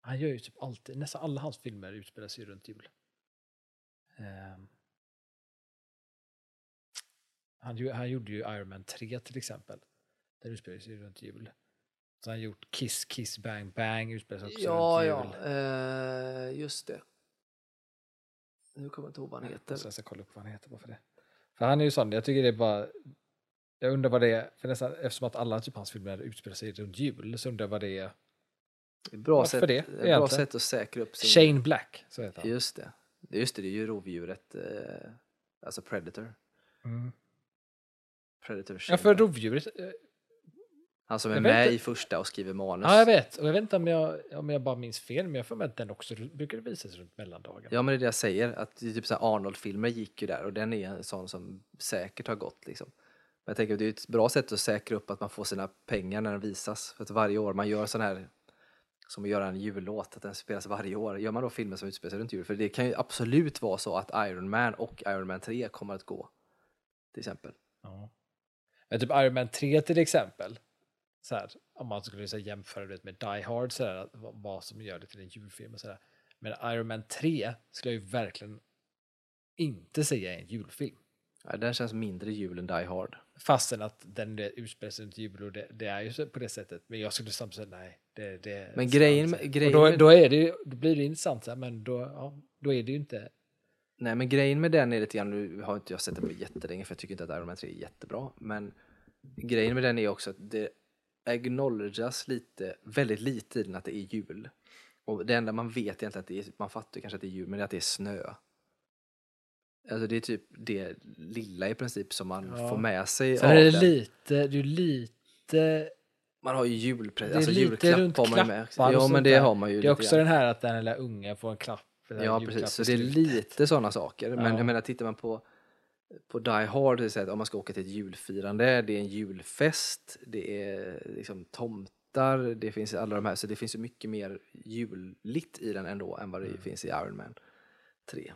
Speaker 2: han gör ju typ alltid, nästan alla hans filmer utspelar sig runt jul. Ehm, han, han gjorde ju Iron Man 3 till exempel. Den utspelar sig runt jul. Så han gjort Kiss Kiss Bang Bang utspelar sig också runt jul.
Speaker 1: eh, just det. Nu kommer jag inte ihåg vad han heter.
Speaker 2: Så jag ska kolla upp vad han heter bara för det. För han är ju sån, jag tycker det är bara... Jag undrar vad det är, för nästan, eftersom att alla typ hans filmer utspelar sig runt jul, så undrar jag vad det är.
Speaker 1: Bra,
Speaker 2: Varför
Speaker 1: sätt,
Speaker 2: det,
Speaker 1: ett bra
Speaker 2: egentligen?
Speaker 1: sätt att säkra upp sin...
Speaker 2: Shane Black, så heter han.
Speaker 1: Just det. Just det, det är ju rovdjuret, eh, alltså Predator.
Speaker 2: Mm.
Speaker 1: Predator
Speaker 2: Ja,
Speaker 1: Shane
Speaker 2: för
Speaker 1: Black.
Speaker 2: rovdjuret.
Speaker 1: Han som är med
Speaker 2: inte.
Speaker 1: i första och skriver manus.
Speaker 2: Ja, jag vet. Och jag vet inte om jag, om jag bara minns fel, men jag får med att den också brukar visas runt mellandagen.
Speaker 1: Ja men det är det jag säger, att typ så Arnold-filmer gick ju där och den är en sån som säkert har gått liksom. Men jag tänker att det är ett bra sätt att säkra upp att man får sina pengar när den visas. För att varje år man gör sån här, som att göra en jullåt, att den spelas varje år. Gör man då filmer som utspelar sig runt jul, för det kan ju absolut vara så att Iron Man och Iron Man 3 kommer att gå. Till exempel.
Speaker 2: Ja. Men typ Iron Man 3 till exempel. Så här, om man skulle så här, jämföra det med Die Hard, så här, vad, som gör det till en julfilm. Och så där. Men Iron Man 3 skulle jag ju verkligen inte säga är en julfilm.
Speaker 1: Ja, den känns mindre jul än Die Hard.
Speaker 2: Fastän att den utspelar sig runt jul och det, det är ju på det sättet. Men jag skulle samtidigt säga nej. Det, det
Speaker 1: Men grejen med- grejen
Speaker 2: då, då, är det, ju- då blir det intressant, så här, men då, ja, då är det ju inte...
Speaker 1: Nej, men grejen med den är lite grann, nu har inte jag sett den på jättelänge för jag tycker inte att Iron Man 3 är jättebra, men grejen med den är också att det acknowledgas lite, väldigt lite i den att det är jul. Och det enda man vet egentligen att det är, man fattar kanske att det är jul, men det är att det är snö. Alltså det är typ det lilla i princip som man
Speaker 2: Ja.
Speaker 1: får med sig
Speaker 2: Sen
Speaker 1: av
Speaker 2: är det
Speaker 1: den.
Speaker 2: lite, det är lite...
Speaker 1: Man har ju julpre- alltså julklapp har man ju med. Ja men det
Speaker 2: där.
Speaker 1: har man ju
Speaker 2: Det är också
Speaker 1: grann.
Speaker 2: den här att den lilla ungen får en klapp.
Speaker 1: Ja precis, så det är lite sådana saker. Men
Speaker 2: Ja.
Speaker 1: jag menar tittar man på, på Die Hard, det att om man ska åka till ett julfirande, det är en julfest, det är liksom tomtar, det finns alla de här, så det finns ju mycket mer juligt i den ändå än vad det
Speaker 2: Mm.
Speaker 1: finns i Iron Man 3.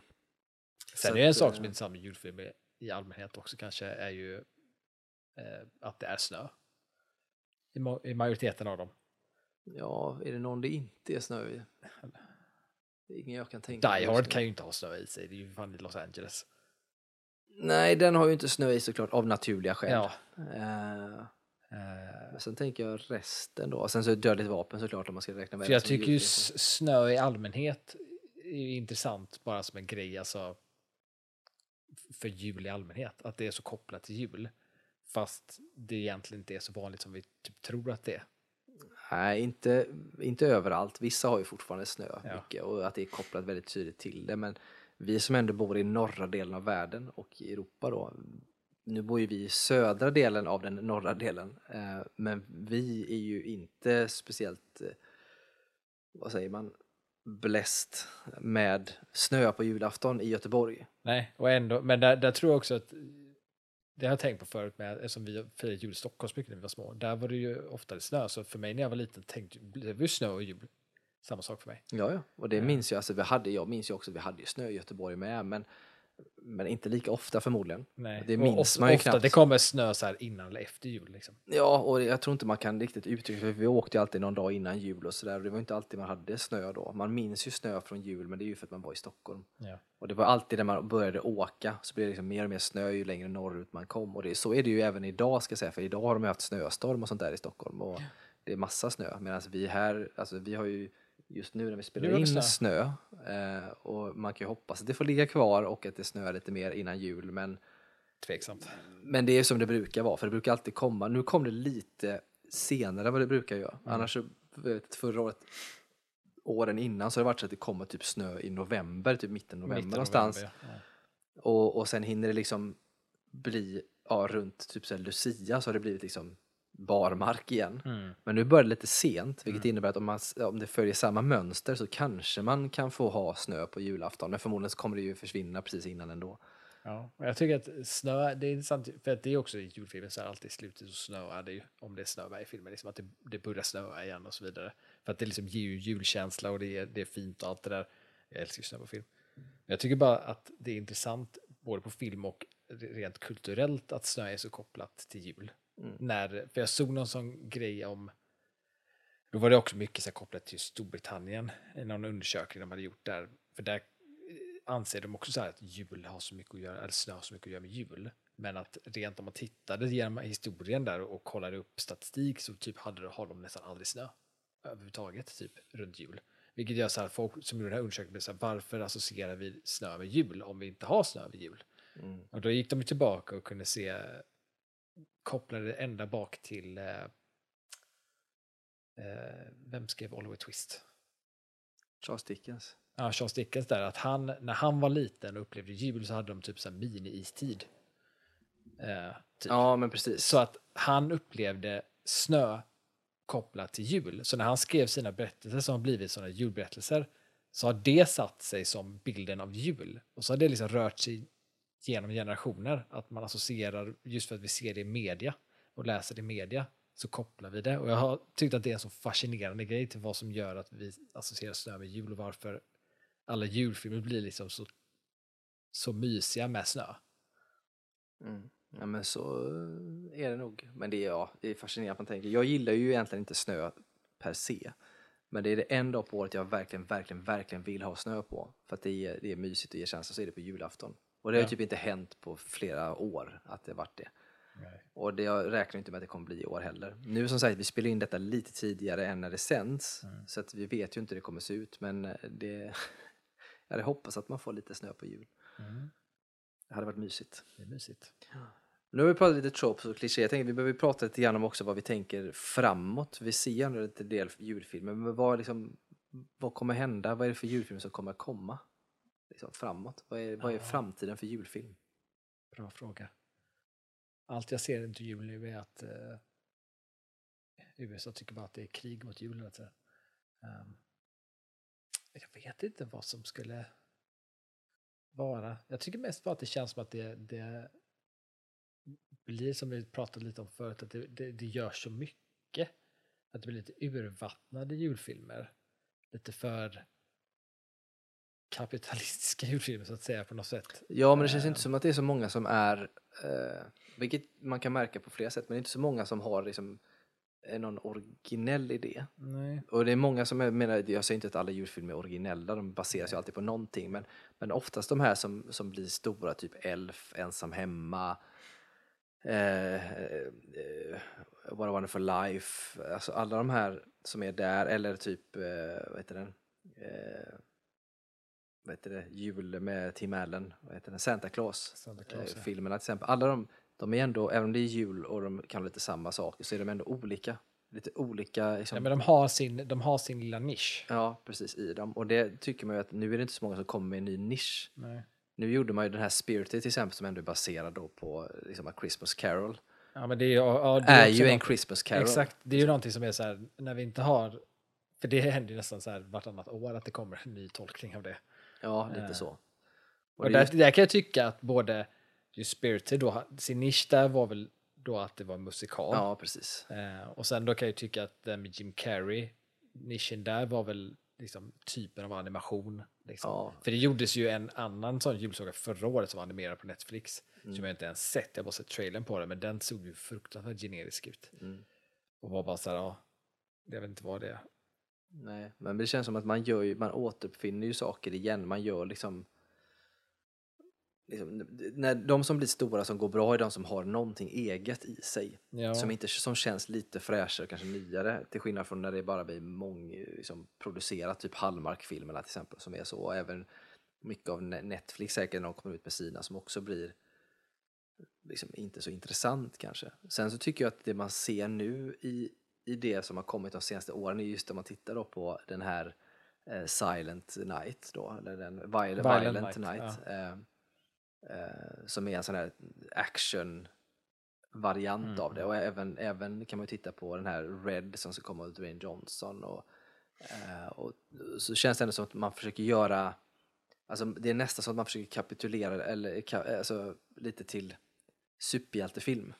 Speaker 2: Sen
Speaker 1: Så
Speaker 2: är det en
Speaker 1: att,
Speaker 2: sak
Speaker 1: eh,
Speaker 2: som är intressant med julfilmer i allmänhet också kanske är ju eh, att det är snö. I, ma- I majoriteten av dem.
Speaker 1: Ja, är det någon det inte är snö i? Det är ingen jag kan tänka
Speaker 2: Die Hard kan ju inte ha snö i sig, det är ju fan i Los Angeles.
Speaker 1: Nej, den har ju inte snö i såklart, av naturliga skäl.
Speaker 2: Ja. Eh,
Speaker 1: men sen tänker jag resten då. Sen så är Dödligt vapen såklart om man ska räkna med
Speaker 2: för
Speaker 1: det
Speaker 2: jag tycker ju snö i allmänhet är ju intressant bara som en grej, alltså för jul i allmänhet, att det är så kopplat till jul. Fast det egentligen inte är så vanligt som vi typ tror att det är.
Speaker 1: Nej, inte, inte överallt. Vissa har ju fortfarande snö
Speaker 2: Ja.
Speaker 1: mycket och att det är kopplat väldigt tydligt till det. Men vi som ändå bor i norra delen av världen och i Europa då. Nu bor ju vi i södra delen av den norra delen. Eh, men vi är ju inte speciellt, eh, vad säger man, bläst med snö på julafton i Göteborg.
Speaker 2: Nej, och ändå, men där, där tror jag också att det har jag tänkt på förut med, eftersom vi firade jul i Stockholm mycket när vi var små. Där var det ju ofta snö, så för mig när jag var liten tänkte det var ju snö och jul. Samma sak för mig.
Speaker 1: Ja, ja. Och det
Speaker 2: Ja.
Speaker 1: minns jag, alltså vi hade, jag minns ju också, vi hade ju snö i Göteborg med, men, men inte lika ofta förmodligen.
Speaker 2: Nej.
Speaker 1: Det
Speaker 2: och
Speaker 1: minns
Speaker 2: ofta,
Speaker 1: man ju knappt.
Speaker 2: Det kommer snö så här innan eller efter jul. Liksom.
Speaker 1: Ja, och jag tror inte man kan riktigt uttrycka för vi åkte ju alltid någon dag innan jul och sådär. Det var inte alltid man hade snö då. Man minns ju snö från jul, men det är ju för att man var i Stockholm.
Speaker 2: Ja.
Speaker 1: Och det var alltid när man började åka så blev det liksom mer och mer snö ju längre norrut man kom. Och det, så är det ju även idag ska jag säga, för idag har de ju haft snöstorm och sånt där i Stockholm. Och det är massa snö. Medan vi här, alltså vi har ju just nu när vi spelar in
Speaker 2: snö.
Speaker 1: snö. Eh, och man kan ju hoppas att det får ligga kvar och att det snöar lite mer innan jul. Men
Speaker 2: Tveksamt.
Speaker 1: men det är som det brukar vara, för det brukar alltid komma. Nu kom det lite senare än vad det brukar göra.
Speaker 2: Mm.
Speaker 1: Annars, vet, förra året, åren innan, så har det varit så att det kommer typ snö i november, typ mitten november
Speaker 2: Mitten
Speaker 1: någonstans.
Speaker 2: november, ja.
Speaker 1: Och, och sen hinner det liksom bli, ja, runt typ så Lucia så har det blivit liksom barmark igen.
Speaker 2: Mm.
Speaker 1: Men nu börjar det lite sent, vilket innebär att om, man, om det följer samma mönster så kanske man kan få ha snö på julafton. Men förmodligen så kommer det ju försvinna precis innan ändå.
Speaker 2: Ja, och jag tycker att snö, det är intressant, för att det är också i julfilmer så här alltid i slutet så snöar det ju, om det snöar i filmen, liksom att det, det börjar snöa igen och så vidare. För att det liksom ger ju julkänsla och det är, det är fint och allt det där. Jag älskar ju snö på film. Men jag tycker bara att det är intressant, både på film och rent kulturellt, att snö är så kopplat till jul.
Speaker 1: Mm.
Speaker 2: När, för jag såg någon sån grej om, då var det också mycket så kopplat till Storbritannien, i någon undersökning de hade gjort där. För där anser de också så här att jul har så mycket att göra, eller snö har så mycket att göra med jul. Men att rent om man tittade genom historien där och kollade upp statistik så typ hade, har de nästan aldrig snö överhuvudtaget typ runt jul. Vilket gör så här, folk som gjorde den här undersökningen blev så här, varför associerar vi snö med jul om vi inte har snö vid jul?
Speaker 1: Mm.
Speaker 2: Och då gick de tillbaka och kunde se, kopplade ända bak till, eh, eh, vem skrev Oliver Twist?
Speaker 1: Charles Dickens.
Speaker 2: Ja, Charles Dickens där, att han, när han var liten och upplevde jul så hade de typ så mini-istid. Eh, typ.
Speaker 1: Ja, men precis.
Speaker 2: Så att han upplevde snö kopplat till jul. Så när han skrev sina berättelser som har blivit sådana julberättelser så har det satt sig som bilden av jul. Och så har det liksom rört sig genom generationer. Att man associerar, just för att vi ser det i media och läser det i media, så kopplar vi det. Och jag har tyckt att det är en så fascinerande grej till vad som gör att vi associerar snö med jul och varför alla julfilmer blir liksom så, så mysiga med snö.
Speaker 1: Mm. Ja, men så eh, är det nog. Men det är, ja, det är fascinerande att man tänker. Jag gillar ju egentligen inte snö per se. Men det är det en dag på året jag verkligen, verkligen, verkligen vill ha snö på. För att det är, det är mysigt och ger känsla, så är det på julafton. Och det har ju
Speaker 2: Ja.
Speaker 1: typ inte hänt på flera år att det varit det.
Speaker 2: Nej.
Speaker 1: Och det, jag räknar inte med att det kommer bli i år heller. Nu som sagt, vi spelar in detta lite tidigare än när det sänds.
Speaker 2: Mm.
Speaker 1: Så att vi vet ju inte hur det kommer se ut. Men eh, det, jag hade hoppats att man får lite snö på jul.
Speaker 2: Mm.
Speaker 1: Det hade varit mysigt.
Speaker 2: Det är mysigt.
Speaker 1: Nu har vi pratat lite tropes och klichéer. Jag tänker vi behöver prata lite grann om också vad vi tänker framåt. Vi ser ju ändå lite del julfilmer, men vad, liksom, vad kommer hända? Vad är det för julfilmer som kommer komma liksom, framåt? Vad är, vad är framtiden för julfilm?
Speaker 2: Bra fråga. Allt jag ser inför jul nu är att eh, USA tycker bara att det är krig mot julen. Alltså. Um, jag vet inte vad som skulle vara. Jag tycker mest bara att det känns som att det, det blir som vi pratade lite om förut, att det, det, det gör så mycket. Att det blir lite urvattnade julfilmer. Lite för kapitalistiska julfilmer så att säga på något sätt.
Speaker 1: Ja, men det känns
Speaker 2: Eh.
Speaker 1: inte som att det är så många som är, eh, vilket man kan märka på flera sätt, men det är inte så många som har liksom, eh, någon originell idé.
Speaker 2: Nej.
Speaker 1: Och det är många som är, menar, jag säger inte att alla julfilmer är originella, de baseras ju alltid på någonting, men, men oftast de här som, som blir stora, typ Elf, Ensam hemma, eh, eh, What a wonderful life, alltså alla de här som är där, eller typ, eh, vad heter den, eh, vad heter det, Jul med Tim Allen, vad heter den, Santa Claus,
Speaker 2: Santa Claus,
Speaker 1: eh,
Speaker 2: ja.
Speaker 1: filmerna till exempel, alla de, de är ändå, även om det är jul och de kan lite samma saker, så är de ändå olika. Lite olika liksom,
Speaker 2: Ja, men de har sin, de har sin lilla nisch.
Speaker 1: Ja, precis i dem. Och det tycker man ju att nu är det inte så många som kommer med en ny nisch.
Speaker 2: Nej.
Speaker 1: Nu gjorde man ju den här Spirited till exempel som ändå är baserad då på liksom A Christmas Carol.
Speaker 2: Ja, men det är, ju- ja, det
Speaker 1: är
Speaker 2: också
Speaker 1: ju en
Speaker 2: något-
Speaker 1: Christmas Carol.
Speaker 2: Exakt, det är ju någonting som är så här, när vi inte har, för det händer ju nästan så här vartannat år att det kommer en ny tolkning av det.
Speaker 1: Ja, lite
Speaker 2: Eh.
Speaker 1: så. Och
Speaker 2: Och där, där kan jag tycka att både just Spirited då, sin nisch där var väl då att det var musikal.
Speaker 1: Ja, precis.
Speaker 2: Eh, och sen då kan jag tycka att den med Jim Carrey, nischen där var väl liksom typen av animation. Liksom.
Speaker 1: Ja.
Speaker 2: För det gjordes ju en annan sån julsaga förra året som var animerad på Netflix.
Speaker 1: Mm.
Speaker 2: Som jag inte ens sett, jag har bara sett trailern på den, men den såg ju fruktansvärt generisk ut.
Speaker 1: Mm.
Speaker 2: Och var bara så här, ja, jag vet inte vad det är.
Speaker 1: Nej, men det känns som att man gör ju, man återuppfinner ju saker igen. Man gör liksom, liksom när de som blir stora som går bra är de som har någonting eget i sig.
Speaker 2: Ja.
Speaker 1: Som, inte, som känns lite fräschare, kanske nyare. Till skillnad från när det bara blir mång, liksom, producerat, typ Hallmark-filmerna till exempel, som är så. Och även mycket av Ne- Netflix säkert när de kommer ut med sina som också blir liksom, inte så intressant kanske. Sen så tycker jag att det man ser nu i, i det som har kommit de senaste åren är just om man tittar då på den här eh, Silent Night då, eller den Violent,
Speaker 2: Violent
Speaker 1: Violent,
Speaker 2: Night,
Speaker 1: Night, eh, eh, som är en sån här action variant
Speaker 2: Mm.
Speaker 1: av det och även, även kan man ju titta på den här Red som ska komma av Dwayne Johnson och, eh, och så känns det ändå som att man försöker göra Alltså det är nästan som att man försöker kapitulera eller alltså, lite till superhjältefilm.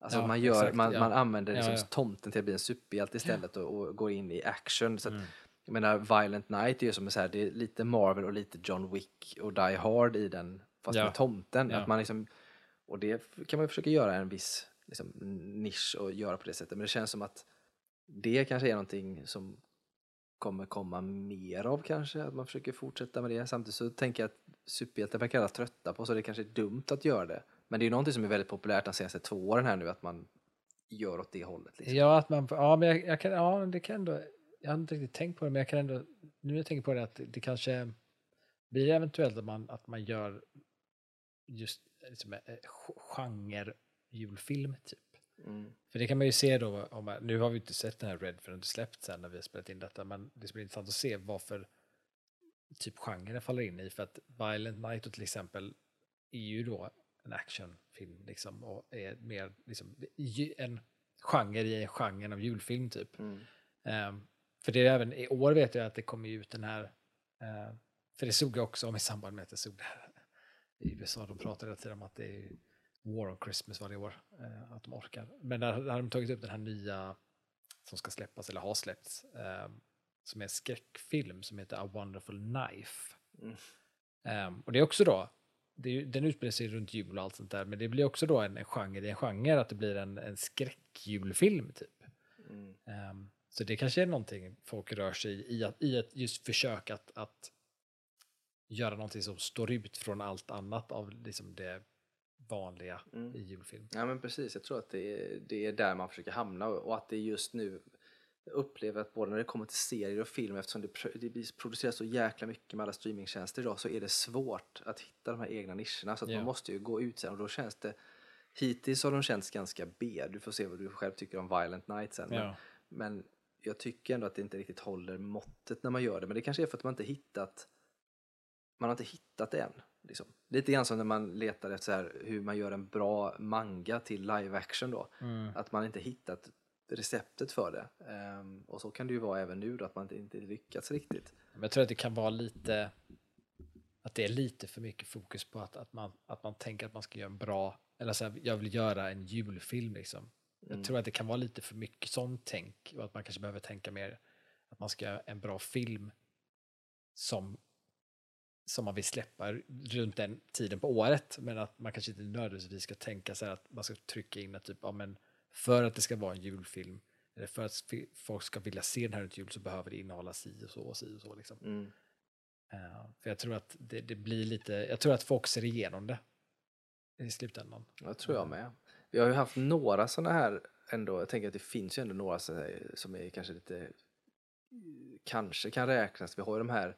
Speaker 1: Alltså
Speaker 2: Ja,
Speaker 1: man, gör,
Speaker 2: exakt,
Speaker 1: man,
Speaker 2: ja.
Speaker 1: man använder liksom
Speaker 2: ja.
Speaker 1: tomten till att bli en superhjälte istället och, och går in i action. Så att,
Speaker 2: Mm.
Speaker 1: Jag menar Violent Night är ju som så här, det är lite Marvel och lite John Wick och Die Hard i den fast med tomten. Att man liksom, och det kan man ju försöka göra en viss liksom, nisch och göra på det sättet. Men det känns som att det kanske är någonting som kommer komma mer av kanske, att man försöker fortsätta med det. Samtidigt så tänker jag att superhjältar verkar alla trötta på, så det kanske är dumt att göra det. Men det är ju någonting som är väldigt populärt de senaste två åren här nu, att man gör åt det hållet. Liksom.
Speaker 2: Ja, att man, ja, men jag, jag kan, ja, det kan ändå, jag har inte riktigt tänkt på det, men jag kan ändå, nu när jag tänker på det, att det, det kanske blir eventuellt att man, att man gör just liksom, eh, ch- genre julfilm typ.
Speaker 1: Mm.
Speaker 2: För det kan man ju se då, om man, nu har vi inte sett den här Red förrän det släppt sen när vi har spelat in detta, men det ska bli intressant att se varför typ genren faller in i, för att Violent Night till exempel är ju då en actionfilm liksom, och är mer liksom, en genre i genren av julfilm typ.
Speaker 1: Mm.
Speaker 2: Ehm, för det är även i år vet jag att det kommer ut den här, eh, för det såg jag också om i samband med att det såg det här i USA, de pratade hela tiden om att det är War on Christmas varje år, eh, att de orkar. Men där, där har de tagit upp den här nya som ska släppas, eller har släppts, eh, som är en skräckfilm som heter A Wonderful Knife.
Speaker 1: Mm.
Speaker 2: Ehm, och det är också då, det den utspelar sig runt jul och allt sånt där, men det blir också då en, en genre i en genre, att det blir en, en skräckjulfilm typ.
Speaker 1: Mm.
Speaker 2: Ehm, så det kanske är någonting folk rör sig i, i, att, i ett just försök att, att göra någonting som står ut från allt annat av liksom det vanliga
Speaker 1: Mm.
Speaker 2: i julfilm.
Speaker 1: Ja men precis, jag tror att det är, det är där man försöker hamna och att det just nu jag upplever att både när det kommer till serier och film eftersom det, produceras så jäkla mycket med alla streamingtjänster idag så är det svårt att hitta de här egna nischerna så att
Speaker 2: Ja.
Speaker 1: man måste ju gå ut sen och då känns det hittills har de känts ganska B. Du får se vad du själv tycker om Violent Night sen. Men,
Speaker 2: Ja.
Speaker 1: men jag tycker ändå att det inte riktigt håller måttet när man gör det. Men det kanske är för att man inte hittat man har inte hittat det än. Liksom. Lite grann som när man letar efter hur man gör en bra manga till live action då.
Speaker 2: Mm.
Speaker 1: Att man inte hittat receptet för det. Ehm, och så kan det ju vara även nu då, att man inte, inte lyckats riktigt.
Speaker 2: Men jag tror att det kan vara lite, att det är lite för mycket fokus på att, att, man, att man tänker att man ska göra en bra, eller så här, jag vill göra en julfilm liksom.
Speaker 1: Mm.
Speaker 2: Jag tror att det kan vara lite för mycket sånt tänk och att man kanske behöver tänka mer att man ska göra en bra film som, som man vill släppa runt den tiden på året. Men att man kanske inte nödvändigtvis ska tänka så här att man ska trycka in att typ, ja, men för att det ska vara en julfilm eller för att folk ska vilja se den här runt jul så behöver det innehålla si och så och si och så. Liksom.
Speaker 1: Mm.
Speaker 2: Eh, för jag tror att det, det blir lite, jag tror att folk ser igenom det i slutändan.
Speaker 1: Jag tror jag med. Vi har ju haft några sådana här ändå. Jag tänker att det finns ju ändå några som är kanske lite kanske kan räknas. Vi har ju de här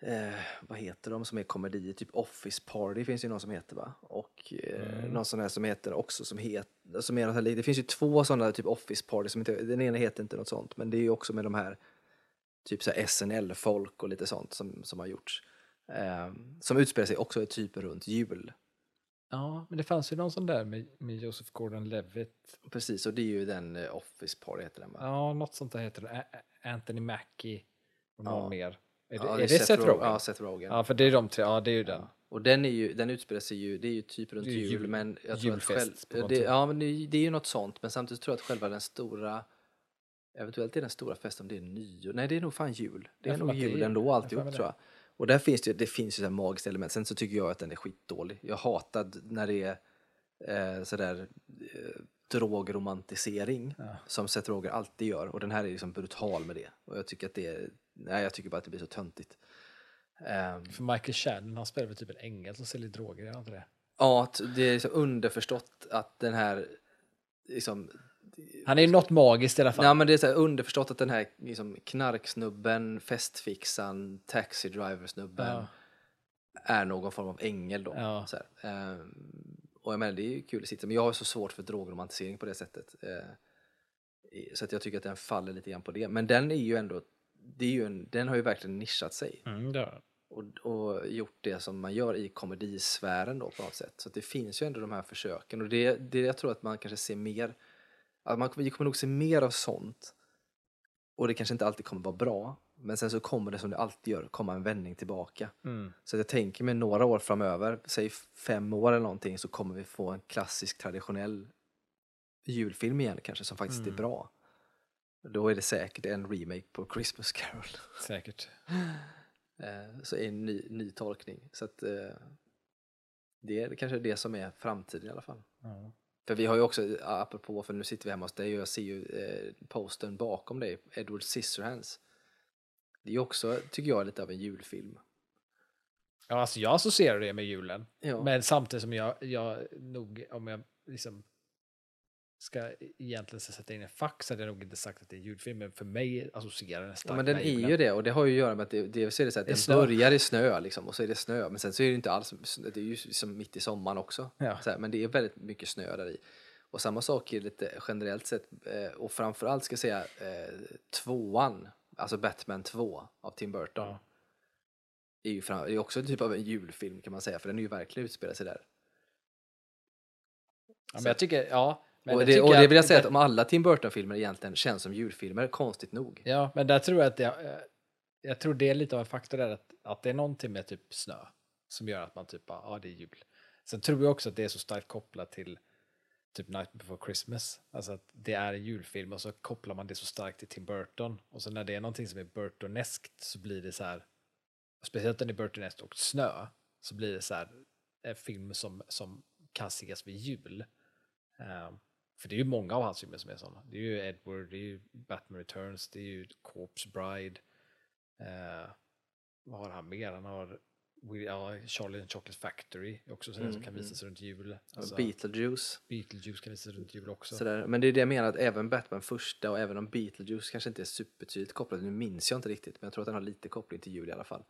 Speaker 1: eh, vad heter de som är komedier? Typ Office Party finns ju någon som heter va? Och eh,
Speaker 2: Mm.
Speaker 1: någon sån här som heter också som heter, som är något här, det finns ju två sådana typ Office Party som inte, den ena heter inte något sånt men det är ju också med de här typ så SNL-folk och lite sånt som, som har gjorts. Eh, som utspelar sig också typ runt jul.
Speaker 2: Ja, men det fanns ju någon sån där med, med Joseph Gordon-Levitt.
Speaker 1: Precis, och det är ju den eh, Office Party heter den va?
Speaker 2: Ja, något sånt där heter det. Anthony Mackie och någon
Speaker 1: Ja.
Speaker 2: mer. Är det,
Speaker 1: Ja,
Speaker 2: är det Seth Rogen?
Speaker 1: Ja, Seth Rogen.
Speaker 2: Ja, för det är de tre. Ja, det är ju den.
Speaker 1: Och den, är ju, den utspelar sig ju, det är ju typ runt jul,
Speaker 2: jul-
Speaker 1: men jag tror att själv, det. Ja, men det, det är ju något sånt, men samtidigt tror jag att själva den stora, eventuellt är den stora festen, om det är nyår, nej det är nog fan jul. Det är nog jul ändå alltihop tror jag. Och där finns det, det finns ju här magiskt element, sen så tycker jag att den är skitdålig. Jag hatar när det är eh, sådär eh, drogromantisering
Speaker 2: Ja.
Speaker 1: som Seth Rogen alltid gör och den här är liksom brutal med det. Och jag tycker att det är, nej jag tycker bara att det blir så töntigt. Ehm,
Speaker 2: För Michael Shannon, han spelar väl typ en ängel som säljer droger, inte det?
Speaker 1: Ja, det är liksom underförstått att den här liksom,
Speaker 2: Han är ju något magiskt i alla fall.
Speaker 1: ja, men det är så underförstått att den här liksom, knarksnubben, festfixan, taxi driver snubben
Speaker 2: Ja.
Speaker 1: är någon form av ängel då.
Speaker 2: Ja.
Speaker 1: Ehm, och jag menar det är ju kul att sitta, men jag har så svårt för drogromantisering på det sättet. Eh, i- så att jag tycker att den faller lite grann på det. Men den är ju ändå, det är ju en, den har ju verkligen nischat sig
Speaker 2: Mm, det har
Speaker 1: och, och gjort det som man gör i komedisfären då på något sätt. Så det finns ju ändå de här försöken och det, det jag tror att man kanske ser mer, att man vi kommer nog se mer av sånt och det kanske inte alltid kommer vara bra men sen så kommer det som det alltid gör komma en vändning tillbaka.
Speaker 2: mm.
Speaker 1: Så att jag tänker mig några år framöver, säg fem år eller någonting så kommer vi få en klassisk traditionell julfilm igen kanske som faktiskt
Speaker 2: Mm.
Speaker 1: är bra. Då är det säkert en remake på Christmas Carol.
Speaker 2: Säkert.
Speaker 1: Eh, så en ny, ny tolkning. Så att eh, det är kanske det som är framtiden i alla fall.
Speaker 2: Ja.
Speaker 1: För vi har ju också, apropå, för nu sitter vi hemma hos dig och jag ser ju eh, posten bakom dig, Edward Scissorhands. Det är också, tycker jag, lite av en julfilm.
Speaker 2: ja, alltså jag associerar det med julen.
Speaker 1: Ja.
Speaker 2: Men samtidigt som jag, jag nog, om jag liksom ska egentligen sätta in en fack så hade jag nog inte sagt att det är en julfilm, men för mig associerar den starkt
Speaker 1: Ja, men den är ju det och det har ju att göra med att det, det, så är det så att den
Speaker 2: snö.
Speaker 1: börjar i snö liksom, och så är det snö men sen så är det inte alls, det är ju som mitt i sommaren också.
Speaker 2: Ja.
Speaker 1: Här, men det är väldigt mycket snö där i. Och samma sak är lite generellt sett eh, och framförallt ska jag säga eh, tvåan, alltså Batman 2 av Tim Burton.
Speaker 2: Ja.
Speaker 1: Är ju fram, är också en typ av en julfilm kan man säga för den är ju verkligen utspelar sig där.
Speaker 2: Ja, men jag tycker, ja. Men
Speaker 1: och
Speaker 2: jag
Speaker 1: det, och det vill jag säga att om alla Tim Burton-filmer egentligen känns som julfilmer, konstigt nog.
Speaker 2: Ja, men där tror jag att det, eh, jag tror det är lite av en faktor där att, att det är någonting med typ snö som gör att man typ, bara, ja det är jul. Sen tror jag också att det är så starkt kopplat till typ Night before Christmas. Alltså att det är en julfilm och så kopplar man det så starkt till Tim Burton. Och så när det är någonting som är Burtoneskt så blir det så här, speciellt när det är Burtoneskt och snö, så blir det så här en film som, som kan ses vid jul. Ehm, för det är ju många av hans filmer som är sådana. Det är ju Edward, det är ju Batman Returns, det är ju Corpse Bride. eh, vad har han mer? Han har ja, Charlie and Chocolate Factory också sådär som
Speaker 1: Mm,
Speaker 2: kan visas runt jul. Alltså,
Speaker 1: Beetlejuice.
Speaker 2: Beetlejuice kan visas runt jul också.
Speaker 1: Sådär. Men det är det jag menar, att även Batman första och även om Beetlejuice kanske inte är supertydligt kopplad, nu minns jag inte riktigt, men jag tror att den har lite koppling till jul i alla fall.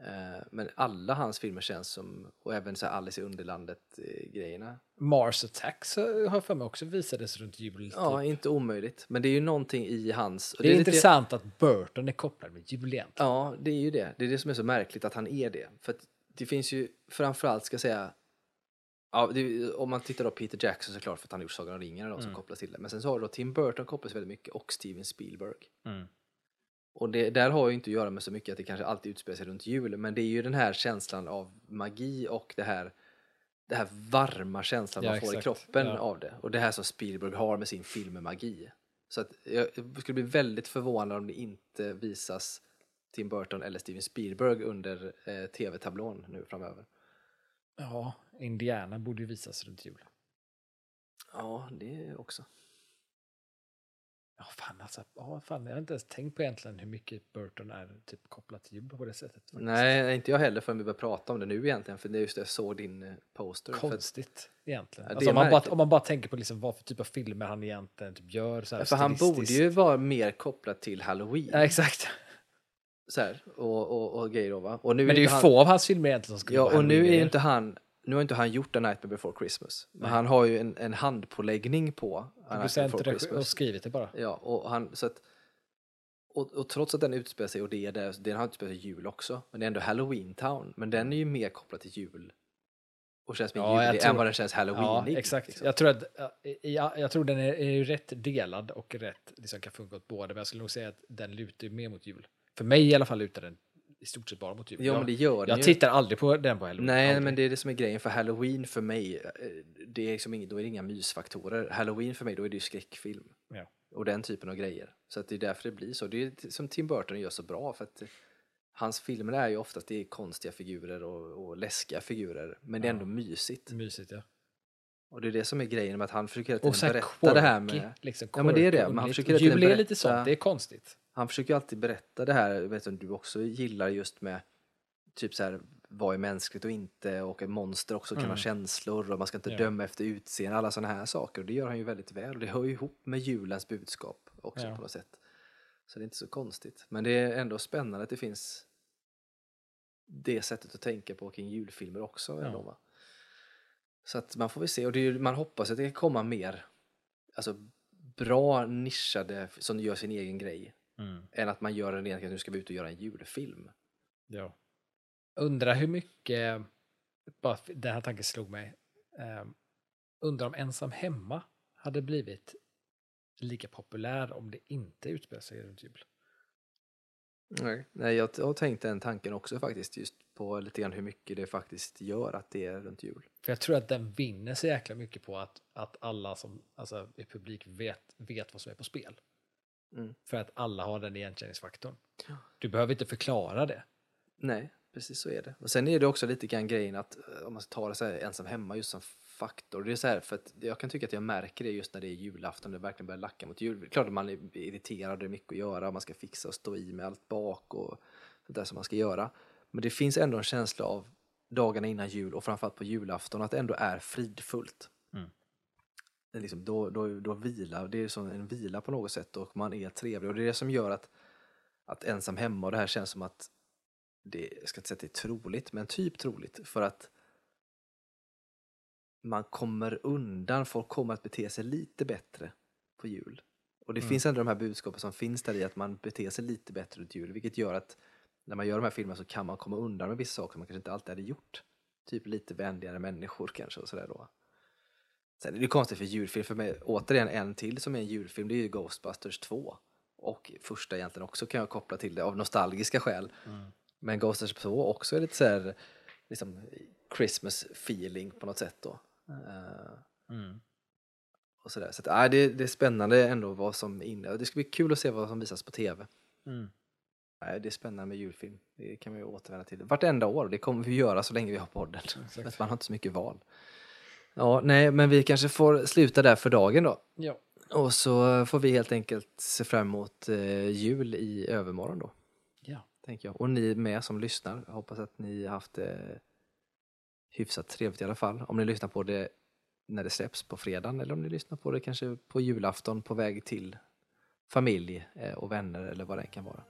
Speaker 1: Eh, Men alla hans filmer känns som, och även så Alice i Underlandet-grejerna,
Speaker 2: Mars Attacks har jag för mig också visades runt jul.
Speaker 1: ja,
Speaker 2: typ.
Speaker 1: inte omöjligt. Men det är ju någonting i hans... och
Speaker 2: Det är
Speaker 1: lite-
Speaker 2: intressant att Burton är kopplad med jul egentligen.
Speaker 1: Ja, det är ju det. Det är det som är så märkligt att han är det. För att det finns ju framförallt, ska jag säga, ja, det, om man tittar på Peter Jackson såklart för att han har gjort Sagan om ringen och de som
Speaker 2: Mm.
Speaker 1: kopplas till det. Men sen så har du då Tim Burton kopplas väldigt mycket och Steven Spielberg.
Speaker 2: Mm.
Speaker 1: Och det, där har ju inte att göra med så mycket att det kanske alltid utspelar sig runt jul, men det är ju den här känslan av magi och det här, det här varma känslan
Speaker 2: Ja,
Speaker 1: man får i
Speaker 2: exakt.
Speaker 1: kroppen
Speaker 2: Ja.
Speaker 1: av det. Och det här som Spielberg har med sin film magi. Så att jag jag skulle bli väldigt förvånad om det inte visas Tim Burton eller Steven Spielberg under eh, tv-tablån nu framöver.
Speaker 2: Ja, Indiana borde ju visas runt jul.
Speaker 1: Ja, det också.
Speaker 2: Ja, fan alltså. Ja, fan, jag har inte ens tänkt på egentligen hur mycket Burton är typ kopplat till jul på det sättet. faktiskt.
Speaker 1: Nej, inte jag heller förrän vi börjar prata om det nu egentligen, för det är just det jag såg din eh, poster. För att,
Speaker 2: Konstigt egentligen.
Speaker 1: Ja,
Speaker 2: alltså, om, man bara, om man bara tänker på liksom vad för typ av filmer han egentligen typ gör. Så här,
Speaker 1: för han borde ju vara mer kopplad till Halloween.
Speaker 2: Ja, exakt.
Speaker 1: så här, och, och, och grejer då va. Och nu
Speaker 2: Men det är ju
Speaker 1: han,
Speaker 2: få av hans filmer egentligen som skulle
Speaker 1: Ja,
Speaker 2: vara
Speaker 1: och nu är ju inte han, nu har inte han gjort A Nightmare Before Christmas. Men
Speaker 2: Nej.
Speaker 1: han har ju en, en handpåläggning på A Nightmare Before
Speaker 2: och skrivit det bara.
Speaker 1: Ja, och han, så att, och, och trots att den utspelar sig, och det är det, den har utspelat sig jul också, men det är ändå Halloween Town. Men den är ju mer kopplad till jul. Och känns mer
Speaker 2: Ja,
Speaker 1: julig
Speaker 2: tror-
Speaker 1: än vad den känns
Speaker 2: Ja,
Speaker 1: halloweenig.
Speaker 2: exakt.
Speaker 1: liksom.
Speaker 2: Jag tror, att, ja, jag, jag tror den är, är ju rätt delad och rätt liksom kan funka åt båda. Men jag skulle nog säga att den lutar ju mer mot jul. För mig i alla fall lutar den i stort sett bara mot jul.
Speaker 1: Ja,
Speaker 2: jag,
Speaker 1: men det gör
Speaker 2: jag
Speaker 1: ju.
Speaker 2: tittar aldrig på den på Halloween.
Speaker 1: Nej,
Speaker 2: aldrig.
Speaker 1: men det är det som är grejen för Halloween för mig, eh, det är liksom inget, då är det inga mysfaktorer. Halloween för mig, då är det ju skräckfilm.
Speaker 2: Ja.
Speaker 1: Och den typen av grejer. Så att det är därför det blir så. Det är som Tim Burton gör så bra för att eh, hans filmer är ju oftast det är konstiga figurer och, och läskiga figurer. Men det är
Speaker 2: Ja.
Speaker 1: ändå mysigt.
Speaker 2: Mysigt ja.
Speaker 1: Och det är det som är grejen med att han försöker hela tiden berätta
Speaker 2: quirky,
Speaker 1: det här med...
Speaker 2: liksom
Speaker 1: Ja, men det är det.
Speaker 2: quirky
Speaker 1: Man
Speaker 2: underligt.
Speaker 1: försöker hela tiden
Speaker 2: Jul är lite sånt, det är konstigt.
Speaker 1: Han försöker ju alltid berätta det här, vet du, du också gillar just med typ så här vad är mänskligt och inte och monster också kan
Speaker 2: Mm.
Speaker 1: ha känslor och man ska inte
Speaker 2: Ja.
Speaker 1: döma efter utseende, alla sådana här saker och det gör han ju väldigt väl och det hör ju ihop med julens budskap också
Speaker 2: Ja.
Speaker 1: på något sätt. Så det är inte så konstigt. Men det är ändå spännande att det finns det sättet att tänka på kring julfilmer också.
Speaker 2: Ja.
Speaker 1: Ändå? Så att man får väl se och är, man hoppas att det kan komma mer alltså, bra nischade som gör sin egen grej än att man gör en ren, nu ska vi ut och göra en julfilm.
Speaker 2: Ja. Undrar hur mycket, bara den här tanken slog mig, um, undrar om ensam hemma hade blivit lika populär om det inte utspelar sig runt jul.
Speaker 1: Nej, Nej jag, jag har tänkt den tanken också faktiskt, just på lite grann hur mycket det faktiskt gör att det är runt jul.
Speaker 2: För jag tror att den vinner så jäkla mycket på att, att alla som alltså, i publik vet, vet vad som är på spel.
Speaker 1: Mm.
Speaker 2: För att alla har den igenkänningsfaktorn. Du behöver inte förklara det.
Speaker 1: Nej, precis så är det. Och sen är det också lite grann grejen att eh, om man tar det så här ensam hemma just som faktor. Det är så här för att jag kan tycka att jag märker det just när det är julafton, det verkligen börjar lacka mot jul. Klart att man är irriterad, det är mycket att göra, man ska fixa och stå i med allt bak och sånt där som man ska göra. Men det finns ändå en känsla av dagarna innan jul och framförallt på julafton att det ändå är fridfullt. Liksom, då, då, då vilar, det är som en vila på något sätt och man är trevlig och det är det som gör att, att ensam hemma och det här känns som att det, jag ska inte säga att det är troligt, men typ troligt för att man kommer undan, folk kommer att bete sig lite bättre på jul. Och det
Speaker 2: Mm.
Speaker 1: finns ändå de här budskapen som finns där i att man beter sig lite bättre runt jul, vilket gör att när man gör de här filmerna så kan man komma undan med vissa saker man kanske inte alltid hade gjort. Typ lite vänligare människor kanske och sådär då. Sen är det konstigt för julfilm, för mig, återigen en till som är en julfilm, det är ju Ghostbusters 2. Och första egentligen också kan jag koppla till det av nostalgiska skäl. Men Ghostbusters 2 också är lite så här, liksom Christmas feeling på något sätt då. Eh, och så där. Så att, äh, det, det är spännande ändå vad som inne. Och Det ska bli kul att se vad som visas på tv. Nej, det är spännande med julfilm. Det kan vi återvända till. Vartenda år, det kommer vi göra så länge vi har podden. För att man har inte så mycket val. Ja, nej, men vi kanske får sluta där för dagen då.
Speaker 2: Ja.
Speaker 1: Och så får vi helt enkelt se fram emot eh, jul i övermorgon då.
Speaker 2: ja.
Speaker 1: Tänker jag. Och ni med som lyssnar. Jag hoppas att ni har haft det hyfsat trevligt i alla fall. Om ni lyssnar på det när det släpps på fredagen eller om ni lyssnar på det kanske på julafton på väg till familj eh, och vänner eller vad det kan vara.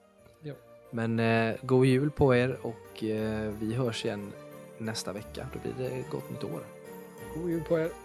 Speaker 2: Jo.
Speaker 1: Men eh, god jul på er och eh, vi hörs igen nästa vecka. Då blir det gott nytt år.
Speaker 2: God jul på er.